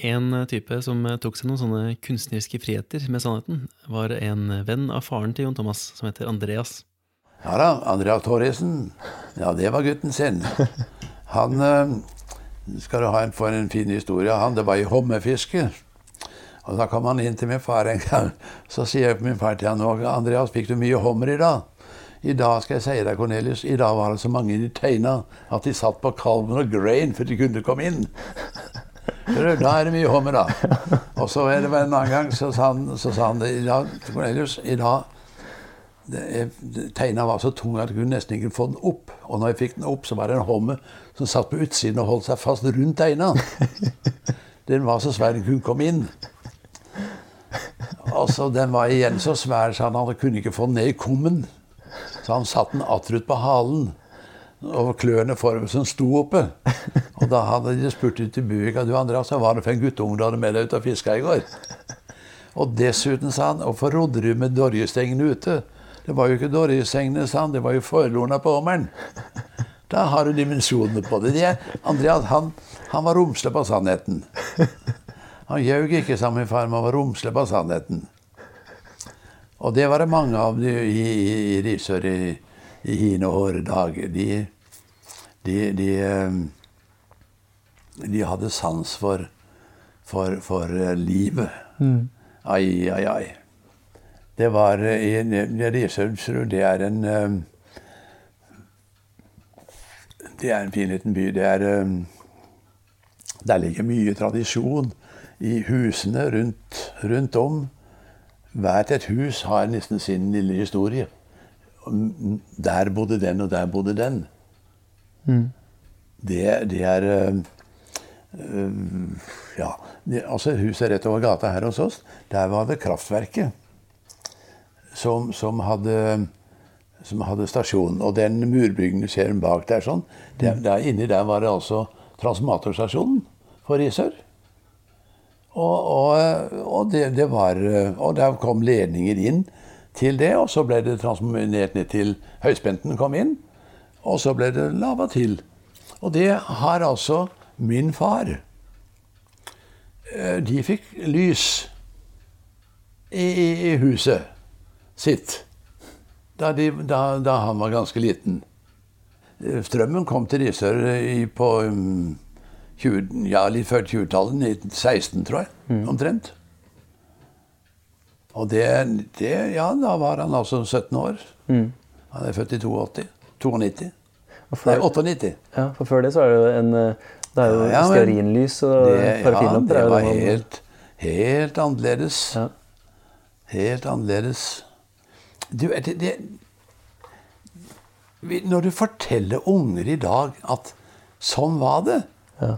Speaker 2: En type som tok seg noen sånne kunstneriske friheter med sannheten, var en venn av faren til Jon Thomas, som heter Andreas.
Speaker 1: Ja da, Andreas Thoresen. Ja, det var gutten sin. Han eh, skal du ha en, for en fin historie. Han, Det var i hummerfiske. Og Da kom han inn til min far en gang. Så sier jeg min far til han nå, 'Andreas, fikk du mye hummer i dag?' 'I dag skal jeg si deg, Cornelius, i dag var det så mange de tegna at de satt på kalven og grain for de kunne komme inn'. Da er det mye hummer, da. Og så er det en annen gang så sa han, så sa han det, i dag, Cornelius, i dag det Teina var så tung at jeg kunne nesten ikke få den opp. Og når jeg fikk den opp, så var det en homme som satt på utsiden og holdt seg fast rundt teina. Den var så svær den kunne komme inn. Altså, Den var igjen så svær så han hadde kunne ikke få den ned i kummen. Så han satte den attrutt på halen. Og klørne som sto oppe. Og da hadde de spurt ut i Buvika du Andreas, hva var det for en guttunge du hadde med deg ut og fiska i går? Og dessuten, sa han, hvorfor rodde du med dorjestengene ute? Det var jo ikke dorjestengene, sa han, det var jo forlorna på hummeren. Da har du dimensjonene på det. De, Andreas han, han var romslig på sannheten. Han ljög ikke, sa min far, men var romslig på sannheten. Og det var det mange av de i, i, i Risør i, i hine hårde dager. De, de, de, eh, de hadde sans for, for, for livet. livet. Ai, ai, ai. Det var eh, i Risør Det er en eh, Det er en fin liten by. Det er eh, Der ligger mye tradisjon i husene rundt, rundt om. Hvert et hus har nesten sin lille historie. Mm, Der bodde den, og der bodde den. Det, det er øh, Ja. Det, altså Huset rett over gata her hos oss, der var det kraftverket som, som hadde som hadde stasjonen. Og den murbygningen du ser bak der, sånn, det, der, inni der var det altså transformatorstasjonen for Risør. Og, og, og, det, det var, og der kom ledninger inn til det, og så ble det transformert ned til høyspenten kom inn. Og så ble det lava til. Og det har altså min far. Eh, de fikk lys i, i, i huset sitt da, de, da, da, han var ganske liten. Eh, strømmen kom til Risør på um, 20, ja, litt før 20-tallet. 1916, tror jeg. Mm. Omtrent. Og det, det, Ja, da var han altså 17 år. Mm. Han er født i 82. 92. Nei, 98.
Speaker 4: Ja, for før det så er det jo en eh, Det er jo ja, stearinlys og
Speaker 1: parafinlamper. Ja, det var helt, helt annerledes. Ja. Helt annerledes. Du, det, det, Når du forteller unger i dag at sånn var det ja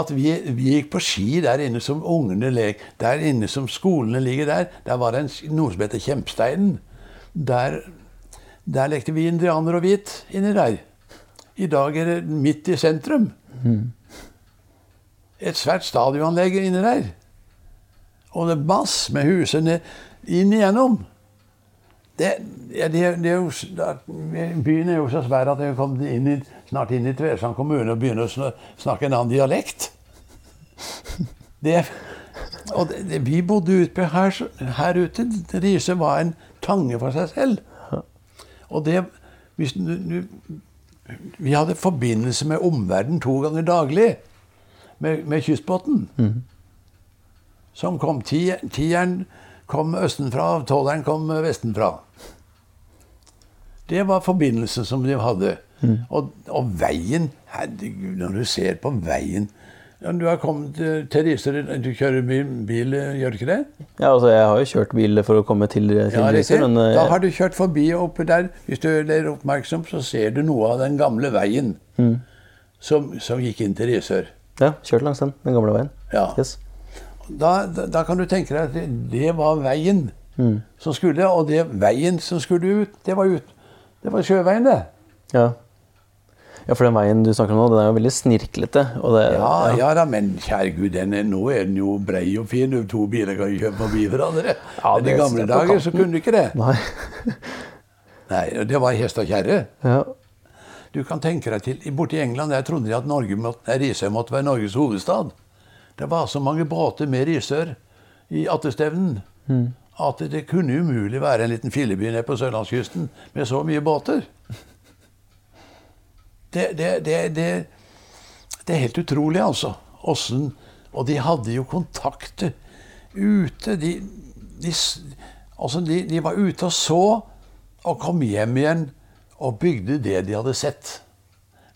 Speaker 1: at vi, vi, gikk på ski der inne som ungene lek. Der inne som skolene ligger der, der var det en, noe som heter Kjempsteinen. Der, der lekte vi indianer og hvit inni der. I dag er det midt i sentrum. Et svært stadionanlegg inni der. Og det er masse med husene inn igjennom. Det, det, det, er jo, byen er jo så svær at jeg kom inn i, snart inn i Tvedestrand kommune og begynner å snakke en annen dialekt. Det, og vi bodde utpå her, her ute. Riise var en tange for seg selv. Og det hvis, nu, Vi hadde forbindelse med omverdenen to ganger daglig med, med kystbåten. Mm. Som kom tieren kom østenfra, tolveren kom vestenfra. Det var forbindelsen som de hadde. Mm. Og, og, veien Herregud, når du ser på veien ja, Du har kommet til Risør. Du kjører bil, bil, gjør du ikke det?
Speaker 4: Ja, altså jeg har jo kjørt bil for å komme til, til ja, Risør,
Speaker 1: men Da har du kjørt forbi oppe der. Hvis du er oppmerksom, så ser du noe av den gamle veien mm. som, som, gikk inn til Risør.
Speaker 4: Ja, kjørt langs den, den gamle veien.
Speaker 1: Ja. Yes. Da, da, da, kan du tenke deg at det, det var veien mm. som skulle, og det veien som skulle ut, det var, ut, det var sjøveien, det.
Speaker 4: Ja. Ja. for den veien du snakker om nå, den er jo veldig snirklete. Det,
Speaker 1: ja, ja. ja, da, men kjære gud, den er, nå er den jo brei og fin. To biler kan jo kjøpe forbi hverandre. Ja, men I gamle dager så kunne du ikke det. Nei. Nei, Det var hest og kjerre. Ja. Du kan tenke deg til, Borte i England der trodde de at Norge måtte, måtte være Norges hovedstad. Det var så mange båter med Risør i attestevnen mm. at det kunne umulig være en liten filleby nede på sørlandskysten med så mye båter. Det, det, det, det er helt utrolig, altså. Åssen Og de hadde jo kontakter ute. De, de, altså de, var ute og så, og kom hjem igjen og bygde det de hadde sett.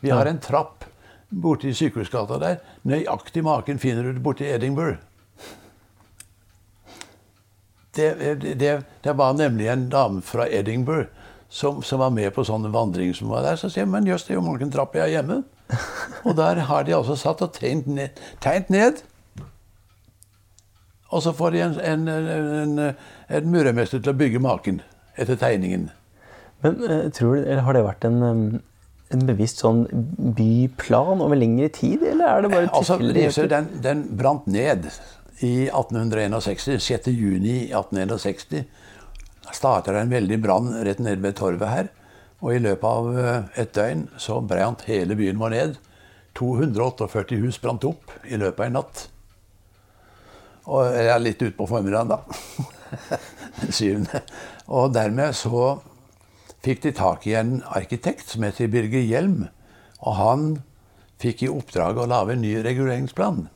Speaker 1: Vi har en trapp borte i Sykehusgata der. Nøyaktig maken finner du borte i Edinburgh. Det, det, det, var nemlig en dame fra Edinburgh som, som, var med på sånne vandringer som var der. Så sier jeg men jøss, det er jo mange trapper jeg hjemme. Og der har de altså satt og tegnet ned. Tegnet ned. Og så får de en, en, en, en murermester til å bygge maken etter tegningen.
Speaker 4: Men eh, tror har det vært en en bevisst sånn byplan over lengre tid, eller er det bare
Speaker 1: altså, Risør den, den brant ned i 1861. 6. juni 1861 starta en veldig brann rett nede ved torvet her. Og i løpet av eh, et døgn så brant hele byen vår ned. 248 hus brant opp i løpet av en natt. Og jeg er litt utpå formiddagen, da. Den syvende. Og dermed så fikk de tak i en arkitekt som heter Birger Hjelm. Og han fikk i oppdrag å lage en ny reguleringsplan.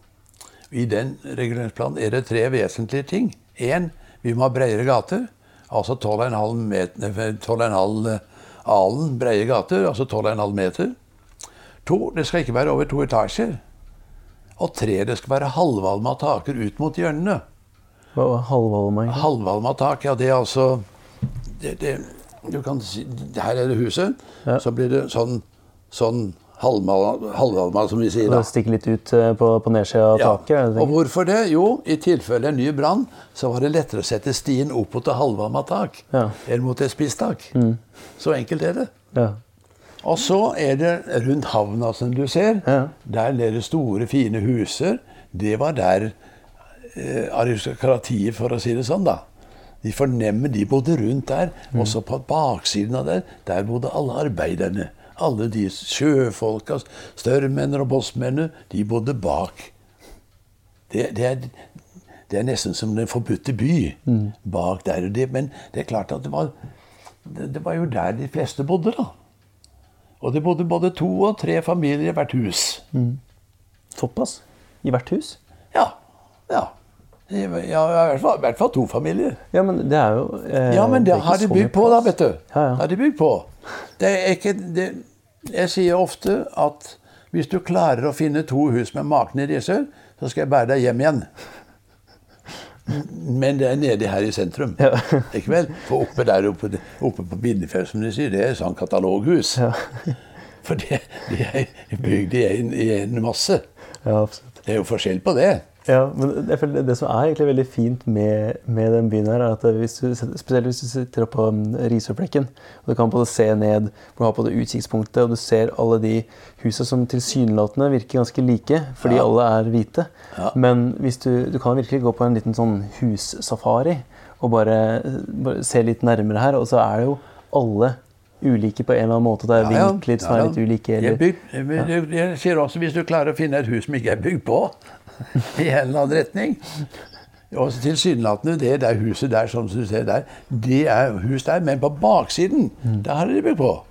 Speaker 1: I den reguleringsplanen er det tre vesentlige ting. Én, vi må ha bredere gater. Altså 12,5 alen breie gater, altså 12,5 meter. To, det skal ikke være over to etasjer. Og tre, det skal være halvvalma taker ut mot hjørnene.
Speaker 4: Hva var halvvalma?
Speaker 1: Halvvalma tak, ja det er altså det, det, du kan si, Her er det huset. Ja. Så blir det sånn, sånn halvhalma, som vi sier.
Speaker 4: Det
Speaker 1: da.
Speaker 4: stikker litt ut eh, på, på nedsida av
Speaker 1: Ja.
Speaker 4: taket?
Speaker 1: Og hvorfor det? Jo, i tilfelle en ny brann, så var det lettere å sette stien opp mot et halvvarma tak
Speaker 4: Ja.
Speaker 1: enn mot et spisstak. Så enkelt er det.
Speaker 4: Ja.
Speaker 1: Og så er det rundt havna, som du ser.
Speaker 4: Ja.
Speaker 1: Der er det store, fine huser. Det var der eh, aristokratiet, for å si det sånn, da. De fornemmer de bodde rundt der. Også på baksiden av der, der bodde alle arbeiderne. Alle de sjøfolka, størrmennene og bossmennene, de bodde bak. Det, det, er, det er nesten som den forbudte by bak der. og Det, men det er klart at det var, det, var jo der de fleste bodde, da. Og det bodde både to og tre familier i hvert hus.
Speaker 4: Såpass? I hvert hus?
Speaker 1: Ja. Ja. Ja, i, hvert fall, I hvert fall to familier.
Speaker 4: Ja, men det er jo eh,
Speaker 1: Ja, men det har de bygd på, da, vet du.
Speaker 4: Ja, ja.
Speaker 1: Har de bygd på. Det er ikke det, Jeg sier ofte at hvis du klarer å finne to hus med maken i Risør, så skal jeg bære deg hjem igjen. Men det er nede her i sentrum.
Speaker 4: Ja.
Speaker 1: Ikke vel? For oppe der oppe, oppe på Bindefjell, som de sier, det er sånn kataloghus. For det, de er bygd i en, i en masse.
Speaker 4: Ja.
Speaker 1: Det er jo forskjell på det.
Speaker 4: Ja, men jeg føler det som er egentlig veldig fint med, med den byen her, er at hvis du, spesielt hvis du sitter oppe på um, Risørflekken, og du kan både se ned, hvor du har på det utsiktspunktet, og du ser alle de husene som tilsynelatende virker ganske like, fordi
Speaker 1: Ja.
Speaker 4: alle er hvite.
Speaker 1: Ja.
Speaker 4: Men hvis du, du kan virkelig gå på en liten sånn hussafari, og bare, bare se litt nærmere her, og så er det jo alle ulike på en eller annen måte. Det er
Speaker 1: Ja, ja.
Speaker 4: vinkler som er litt ulike.
Speaker 1: Jeg,
Speaker 4: Eller,
Speaker 1: bygd, jeg, jeg, jeg sier også hvis du klarer å finne et hus som ikke er bygd på, i en eller annen retning Og tilsynelatende det der huset der, som du ser der, det er hus der, men på baksiden, der har de bygd på.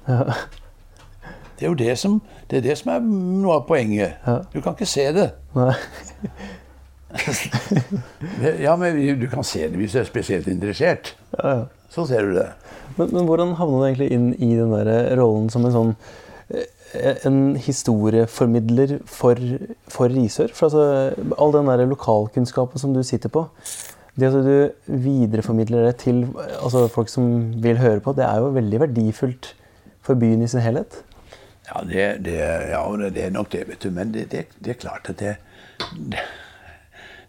Speaker 1: Det er jo det som, det er, det som er noe av poenget. Du kan ikke se det. Ja, men du kan se det hvis du er spesielt interessert.
Speaker 4: Ja, ja.
Speaker 1: Så ser du det.
Speaker 4: Men, men hvordan havna du egentlig inn i den der rollen som en sånn en historieformidler for, for Risør? For altså, all den der lokalkunnskapen som du sitter på, det at du videreformidler det til altså, folk som vil høre på, det er jo veldig verdifullt for byen i sin helhet.
Speaker 1: Ja, det, det, ja, det er nok det, vet du. Men det, det, er klart at det,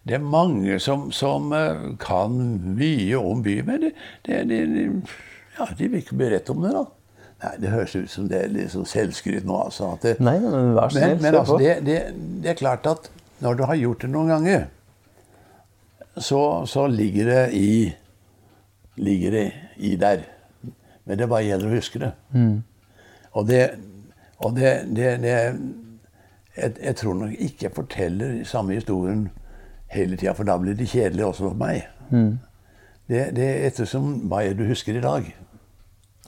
Speaker 1: det er mange som, som eh, kan mye om byen, men det, det, det, ja, de vil ikke berette om det, da. Nei, Det høres ut som det er litt sånn selvskryt nå. altså. Det,
Speaker 4: Nei, men vær så
Speaker 1: men,
Speaker 4: snill,
Speaker 1: men
Speaker 4: kjør
Speaker 1: altså, det, det, det er klart at når du har gjort det noen ganger, så, så ligger det i ligger det i der. Men det bare gjelder å huske det. Og det, og det, jeg, jeg tror nok ikke jeg forteller samme historien hele tida, for da blir det kjedelig også for meg. Det, det er ettersom hva er det du husker i dag.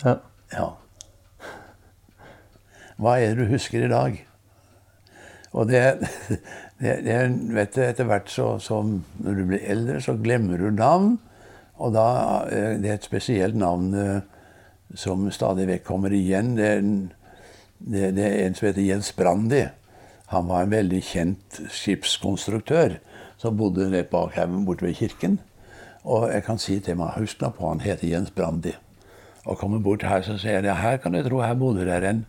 Speaker 4: Ja.
Speaker 1: Ja. Hva er det du husker i dag? Og det, det, det vet du, Etter hvert så, som når du blir eldre, så glemmer du navn. Og da eh, Det er et spesielt navn eh, som stadig vekk kommer igjen. Det er, det, det er en som heter Jens Brandi. Han var en veldig kjent skipskonstruktør som bodde rett bak her borte ved kirken. Og jeg kan si til meg, husk nå på han heter Jens Brandi. Og kommer bort her, så sier jeg her kan jeg tro her bodde der en,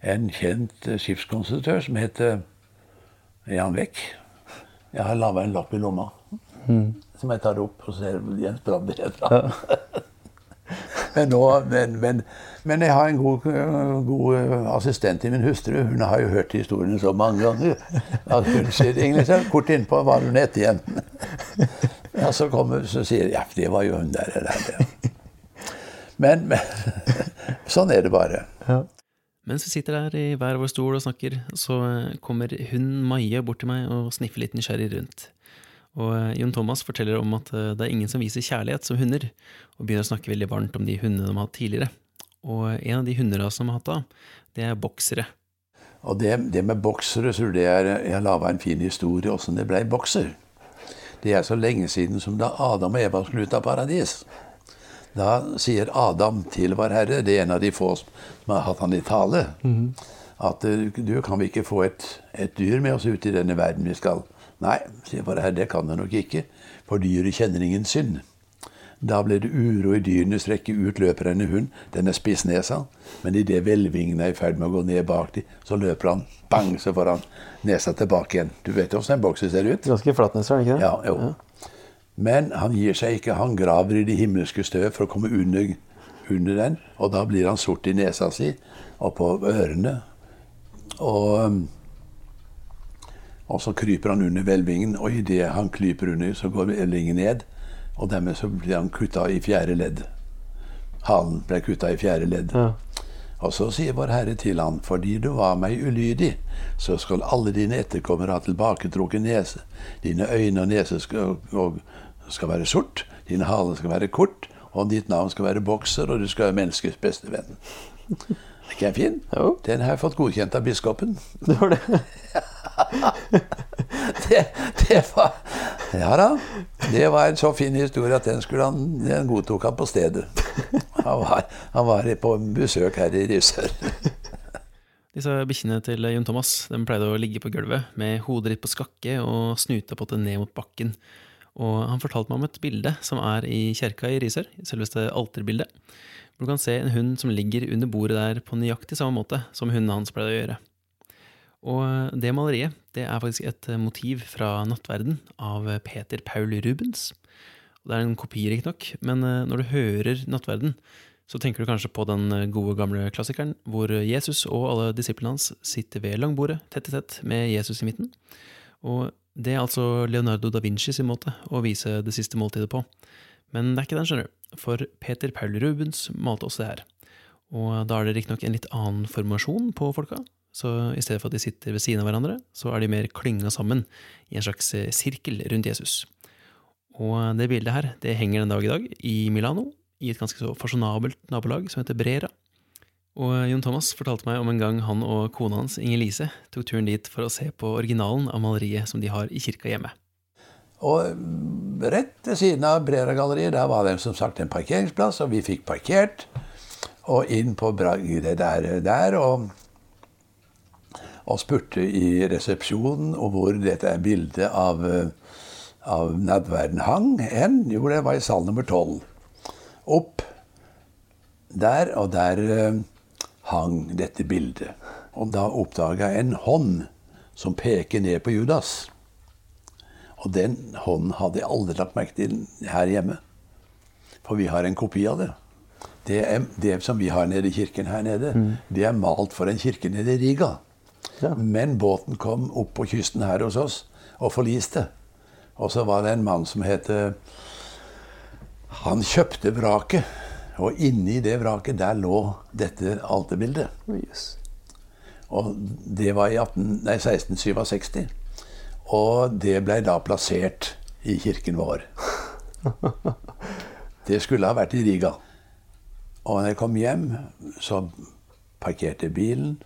Speaker 1: en kjent eh, skipskonstruktør som heter Jan Weck. Jeg har laga en lapp i lomma som jeg tar opp og ser Jens Brandi heter Ja. Men, nå, men, men, men jeg har en god, god assistent i min hustru. Hun har jo hørt historiene så mange ganger at hun sier så kort innpå hva hun heter igjen. Ja, så kommer så sier ja, det var jo hun der. der, der. Men, men sånn er det bare.
Speaker 4: Ja.
Speaker 2: Mens vi sitter der i hver vår stol og snakker, så eh, kommer hunden Maja bort til meg og sniffer litt nysgjerrig rundt. Og eh, Jon Thomas forteller om at eh, det er ingen som viser kjærlighet som hunder, og begynner å snakke veldig varmt om de hundene de har hatt tidligere. Og en av de hunderasene de har hatt da, det er boksere.
Speaker 1: Og det, det med boksere, så det er, jeg laga en fin historie åssen det blei bokser. Det er så lenge siden som da Adam og Eva skulle ut av paradis. Da sier Adam til vår Herre, det er en av de få som har hatt han i tale, at eh, du kan vi ikke få et, et dyr med oss ut i denne verden vi skal. Nei, sier vår Herre, det kan du nok ikke, for dyret kjenner ingen synd. Da ble det uro i dyrenes rekke. Ut løper en hund. Den er spissnesa. Men idet hvelvingen er i ferd med å gå ned bak dem, så løper han. Bang, så får han nesa tilbake igjen. Du vet jo åssen en bokser ser ut?
Speaker 4: Ganske flatnese, er det ikke det?
Speaker 1: Ja, jo. Men han gir seg ikke. Han graver i de himmelske støv for å komme under, under den. Og da blir han sort i nesa si og på ørene. Og, og så kryper han under hvelvingen, og idet han kryper under, så går hvelvingen ned. Og dermed så blir han kutta i fjerde ledd. Halen ble kutta i fjerde ledd.
Speaker 4: Ja.
Speaker 1: Og så sier Vår Herre til han, fordi du var meg ulydig, så skal alle dine etterkommere ha tilbaketrukket nese. Dine øyne og nese skal, og, skal være sort, din hale skal være kort, og ditt navn skal være bokser, og du skal være menneskets beste venn. Er ikke jeg fin?
Speaker 4: Jo.
Speaker 1: Den har jeg fått godkjent av biskopen.
Speaker 4: Det var det.
Speaker 1: Det, det var Ja da. Det var en så fin historie at den, han, den godtok han på stedet. Han var, han var på besøk her i Risør.
Speaker 2: Disse bikkjene til Jon Thomas de pleide å ligge på gulvet med hodet ditt på skakke og snuta på det ned mot bakken. Og han fortalte meg om et bilde som er i kjerka i Risør, selveste alterbildet. Hvor du kan se en hund som ligger under bordet der på nøyaktig samme måte som hunden hans pleide å gjøre. Og det maleriet det er faktisk et motiv fra Nattverden av Peter Paul Rubens. Det er en kopi, riktignok, men eh, når du hører Nattverden, så tenker du kanskje på den gode, gamle klassikeren hvor Jesus og alle disiplene hans sitter ved langbordet, tett i tett, med Jesus i midten. Og det er altså Leonardo da Vinci sin måte å vise det siste måltidet på. Men det er ikke den, skjønner du, for Peter Paul Rubens malte også det her. Og da er det riktignok en litt annen formasjon på folka, så i stedet for at de sitter ved siden av hverandre, så er de mer klynga sammen i en slags eh, sirkel rundt Jesus. Og det bildet her, det henger den dag i dag i Milano, i et ganske så fasjonabelt nabolag som heter Brera. Og Jon Thomas fortalte meg om en gang han og kona hans, Inger Lise, tok turen dit for å se på originalen av maleriet som de har i kirka hjemme.
Speaker 1: Og rett ved siden av Brera-galleriet der var det som sagt en parkeringsplass, og vi fikk parkert. Og inn på det der, der og, og spurte i resepsjonen og hvor dette bildet av, av nadverden hang hen. Jo, det var i sal nummer tolv. Opp der, og der eh, hang dette bildet. Og da oppdaga jeg en hånd som peker ned på Judas. Og den hånden hadde jeg aldri lagt merke til her hjemme. For vi har en kopi av det. Det, er, det som vi har nede i kirken her nede, det er malt for en kirke nede i Riga.
Speaker 4: Ja.
Speaker 1: Men båten kom opp på kysten her hos oss og forliste. Og så var det en mann som het Han kjøpte vraket. Og inni det vraket, der lå dette alterbildet.
Speaker 4: Yes.
Speaker 1: Og det var i 18, nei, 1667. Og det ble da plassert i kirken vår. Det skulle ha vært i Riga. Og når jeg kom hjem, så parkerte bilen,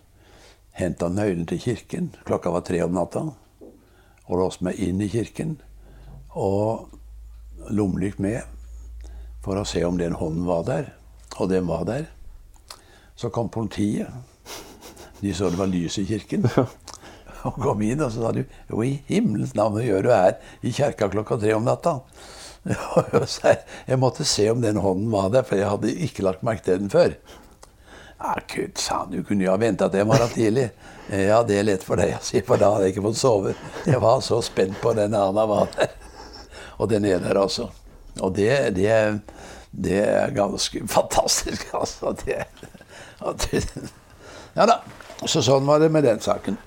Speaker 1: henta nøkkelen til kirken. Klokka var tre om natta. Og låste meg inn i kirken. Og lommelykt med for å se om den hånden var der. Og den var der. Så kom politiet. De så det var lys i kirken. Og kom inn, og så sa de Jo, i himmelens navn, hva gjør du her i kjerka klokka tre om natta? Jeg, jeg måtte se om den hånden var der, for jeg hadde ikke lagt merke til den før. Ja, Gud, sa han, du kunne jo ha venta til i morgen tidlig. Ja, det er lett for deg, å si, for da hadde jeg ikke fått sove. Jeg var så spent på den han var der. Og den er der også. Og det, det, det er ganske fantastisk, altså. Det, det, ja da. Så sånn var det med den saken.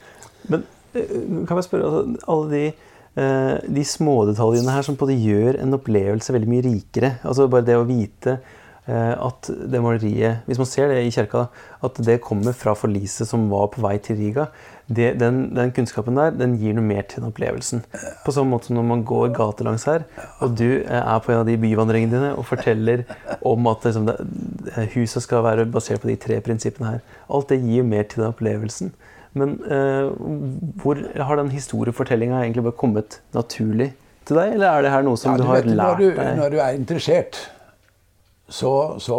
Speaker 4: Men eh, kan jeg spørre, altså, alle de, eh, de smådetaljene her som en gjør en opplevelse veldig mye rikere. Altså bare det å vite eh, at det maleriet, hvis man ser det i kirka, at det kommer fra forliset som var på vei til Riga. Det, den, den kunnskapen der den gir noe mer til den opplevelsen. På samme måte som når man går gatelangs her, og du eh, er på en av de byvandringene dine og forteller om at liksom, det, huset skal være basert på de tre prinsippene her. Alt det gir mer til den opplevelsen. Men eh, hvor har den historiefortellinga egentlig bare kommet naturlig til deg, eller er det her noe som
Speaker 1: Ja,
Speaker 4: du
Speaker 1: du
Speaker 4: har
Speaker 1: vet, når
Speaker 4: lært
Speaker 1: du,
Speaker 4: deg?
Speaker 1: når du er interessert, så, så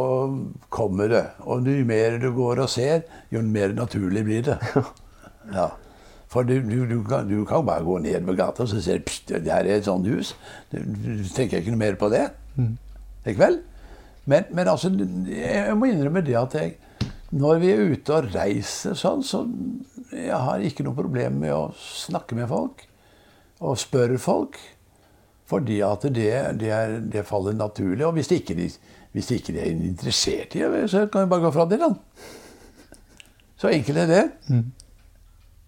Speaker 1: kommer det. Og jo mer du går og ser, jo mer naturlig blir det. Ja. For du, du, du, kan, du kan bare gå ned ved gata og så ser du at det her er et sånt hus. Du, du tenker ikke noe mer på det.
Speaker 4: Mm.
Speaker 1: Ikke vel? Men, men altså, jeg må innrømme det at jeg, når vi er ute og reiser sånn, så jeg har ikke noe problem med å snakke med folk og spørre folk. Fordi at det, det, er, det faller naturlig. Og hvis ikke, de, hvis ikke de er interessert i det, så kan vi bare gå fra det. da. Så enkelt er det. Mm.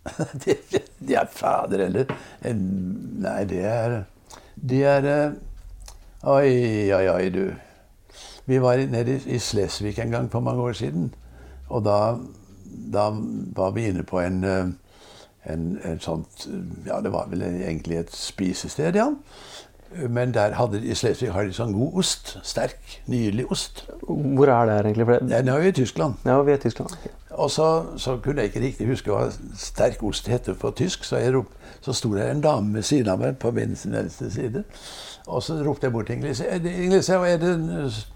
Speaker 1: det, det, er fader eller Nei, det er Det er eh, Oi, oi, oi, du. Vi var nede i Slesvig en gang for mange år siden. Og da, da var vi inne på en, eh, en, en sånt Ja, det var vel egentlig et spisested, ja. Men der hadde, i Slesvig har de sånn god ost. Sterk, nydelig ost.
Speaker 4: Hvor er det her egentlig?
Speaker 1: Det er, er jo i Tyskland.
Speaker 4: Ja, vi er i Tyskland. Okay.
Speaker 1: Og så, så, kunne jeg ikke riktig huske hva sterk ost heter på tysk, så, jeg rop, så sto det en dame ved siden av meg på min venstre side. Og så ropte jeg bort til. Inglise, hva er det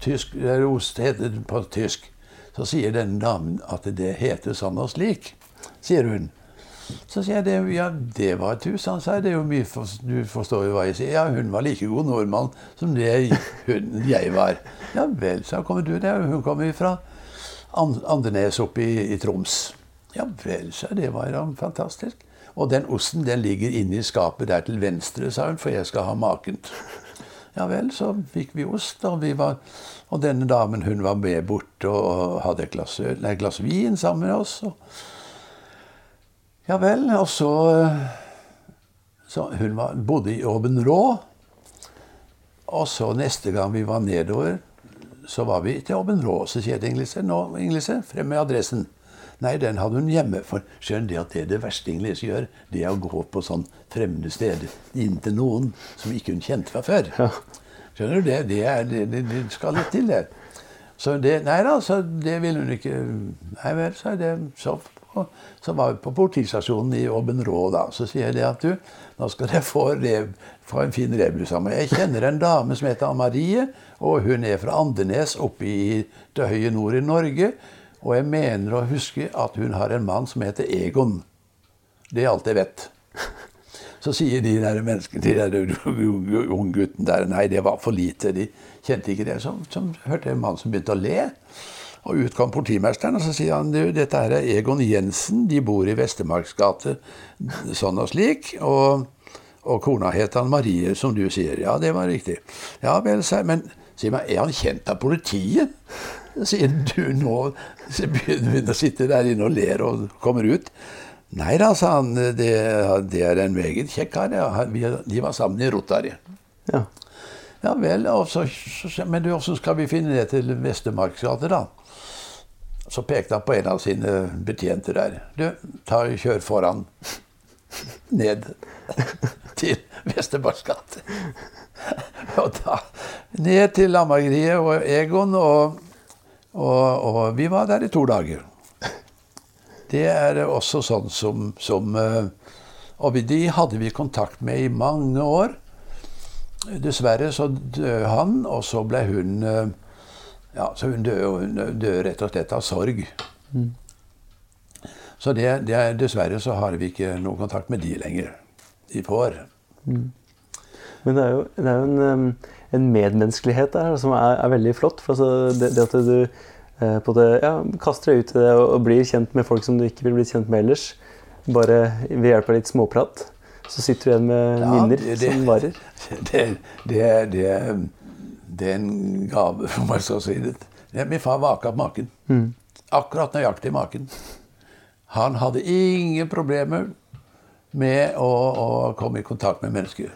Speaker 1: tysk, er ost heter på tysk? Så sier denne damen at det heter sånn og slik, sier hun. Så sier jeg det, ja, det var tusen, sa jeg. Det er jo mye for, Du forstår jo hva jeg sier. Ja, hun var like god nordmann som det hun, jeg var. Ja vel, sa kommer du der? Hun kommer fra Andenes oppe i, i Troms. Ja vel, sa det var fantastisk. Og den osten den ligger inne i skapet der til venstre, sa hun, for jeg skal ha makent. Ja vel, så fikk vi ost, og, vi var, og denne damen hun var med bort og hadde et glass, nei, glass vin sammen med oss. Og, ja vel, og så, så Hun var, bodde i Aubenrå. Og så neste gang vi var nedover, så var vi til Aubenrå. Så sier jeg til Inglise nå, frem med adressen. Nei, den hadde hun hjemme. For skjønner det at det er det verste Inglise gjør, det er å gå på sånn fremmede steder inntil noen som ikke hun kjente fra før. Skjønner du? Det, det, er, det, det, skal litt til, det. Så det, Nei da, så det ville hun ikke Nei vel, sa jeg. Så, så var vi på politistasjonen i Åben Rå da. Så sier jeg det at du, nå skal dere få, rev, få en fin rebus av. Jeg kjenner en dame som heter Marie, og hun er fra Andenes oppe i det høye nord i Norge. Og jeg mener å huske at hun har en mann som heter Egon. Det er alt jeg vet. Så sier de der menneskene, de der unggutten der Nei, det var for lite. De kjente ikke det. Så, så hørte jeg en mann som begynte å le. Og ut kom politimesteren, og så sier han du, dette er Egon Jensen. De bor i Vestemarksgate sånn og slik. Og, og kona het han Marie, som du sier. Ja, det var riktig. Ja vel, men sier meg, er han kjent av politiet? sier du nå begynner å sitte der inne og ler og kommer ut. Nei da, sa han, det, det er en meget kjekk kar. Ja. De var sammen i Rotary. Ja. ja vel, så, men hvordan skal vi finne det til Vestemarksgate, da? Så pekte han på en av sine betjenter der. Du, ta, kjør foran. Ned til Vestemarksgate. Og da ned til Lamagriet og Egon og og, og, vi var der i to dager. Det er også sånn som, som eh, Og de hadde vi kontakt med i mange år. Dessverre så døde han, og så ble hun eh, Ja, så hun døde, hun døde rett og slett av sorg. Mm. Så det, det er, dessverre så har vi ikke noe kontakt med de lenger. De får. Mm.
Speaker 4: Men det er jo, det er jo en, en, medmenneskelighet der som er, er veldig flott. For altså det, det, at du eh, på det, ja, kaster deg ut i det og, og, blir kjent med folk som du ikke ville blitt kjent med ellers, bare ved hjelp av litt småprat, så sitter du igjen med ja, minner det, som varer.
Speaker 1: Det, det, er en gave, for meg så å si det. Min far var akkurat maken. Mm. Akkurat nøyaktig maken. Han hadde ingen problemer med å, å komme i kontakt med mennesker.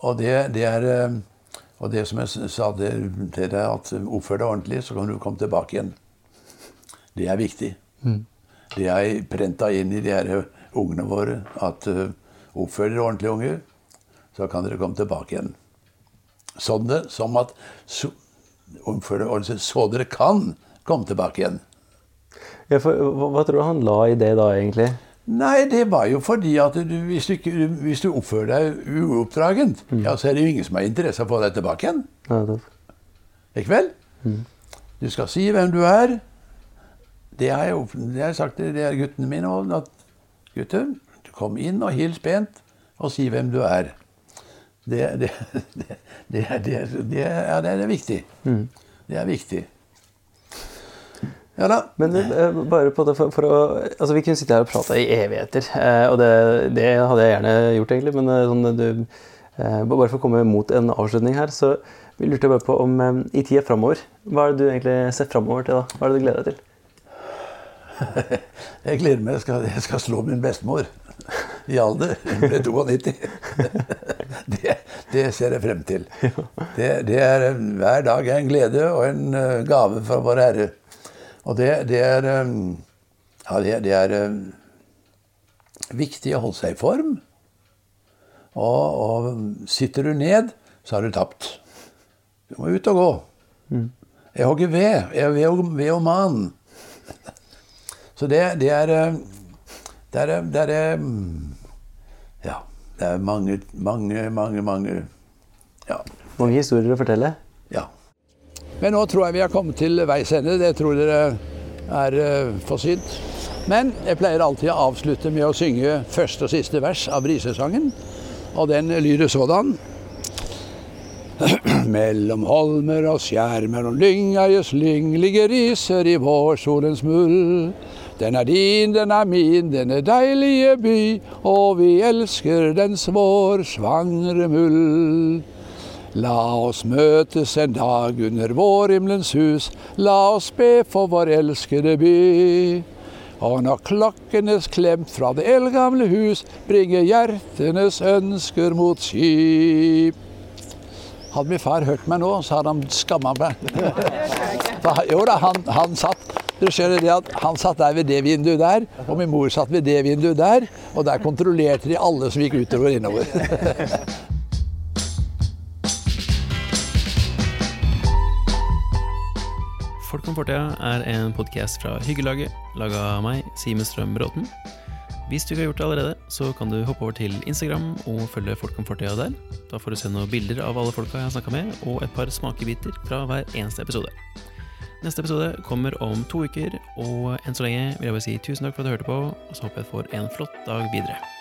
Speaker 1: Og det, det, er eh, og det som jeg sa til deg, at oppfør deg ordentlig, så kan du komme tilbake igjen. Det er viktig. Mm. Det er prenta inn i de her ungene våre at uh, oppfør dere ordentlig, unger, så kan dere komme tilbake igjen. Sånn det, som at så, oppfør dere ordentlig, så dere kan komme tilbake igjen.
Speaker 4: Ja, for, hva, hva tror du han la i det da, egentlig?
Speaker 1: Nei, det var jo fordi at du, hvis, du ikke, hvis, du oppfører deg uoppdragent, mm. ja, så er det jo ingen som har interesse av å få deg tilbake igjen. Ja, ikke vel? Mm. Du skal si hvem du er. Det har jeg, det har jeg sagt til guttene mine òg. Gutter, kom inn og hils pent, og si hvem du er. Det, det, Det, det, det, ja, det er viktig.
Speaker 4: Mm.
Speaker 1: Det er viktig. Ja da.
Speaker 4: Men eh, bare på det for, for å Altså, vi kunne sitte her og prate i evigheter, eh, og det, det hadde jeg gjerne gjort, egentlig, men eh, sånn, du, eh, bare for å komme mot en avslutning her, så vi lurte bare på om eh, i tida framover Hva er det du egentlig ser framover til, da? Hva er det du gleder deg til?
Speaker 1: Jeg gleder meg. Jeg skal, jeg skal slå min bestemor i alder. Hun ble 92. Det, det ser jeg frem til. Det, det er eh, hver dag en glede og en eh, gave fra Vår Herre. Og det, det er eh, Ja, det, det er eh, viktig å holde seg i form. Og, og sitter du ned, så har du tapt. Du må ut og gå. Jeg hogger ved. Jeg er ved og, ved og man. Så det, det er eh, Det er, det er mm, Ja. Det er mange, mange, mange, mange Ja.
Speaker 4: Mange historier å fortelle?
Speaker 1: ja. Men nå tror jeg vi har kommet til veis ende. Det tror dere er uh, forsynt. Men jeg pleier alltid å avslutte med å synge første og siste vers av brisesangen. Og den lyder sådan. Mellom holmer og skjær, mellom lyngeies lyng, ligger riser i vårsolens mull. Den er din, den er min, denne deilige by, og vi elsker dens vår svangre mull. La oss møtes en dag under vårhimmelens hus, la oss be for vår elskede by. Og når klokkenes klemt fra det eldgamle hus bringer hjertenes ønsker mot skip. Hadde min far hørt meg nå, så hadde han skamma meg. Jo da, han, han satt du skjønner det at Han satt der ved det vinduet der, og min mor satt ved det vinduet der. Og der kontrollerte de alle som gikk utover og innover.
Speaker 2: Folk om fortida er en podkast fra Hyggelaget, laga av meg, Simen Strøm Bråten. Hvis du ikke har gjort det allerede, så kan du hoppe over til Instagram og følge Folk om fortida der. Da får du se noen bilder av alle folka jeg har snakka med, og et par smakebiter fra hver eneste episode. Neste episode kommer om to uker, og enn så lenge vil jeg bare si tusen takk for at du hørte på, og så håper jeg du får en flott dag videre.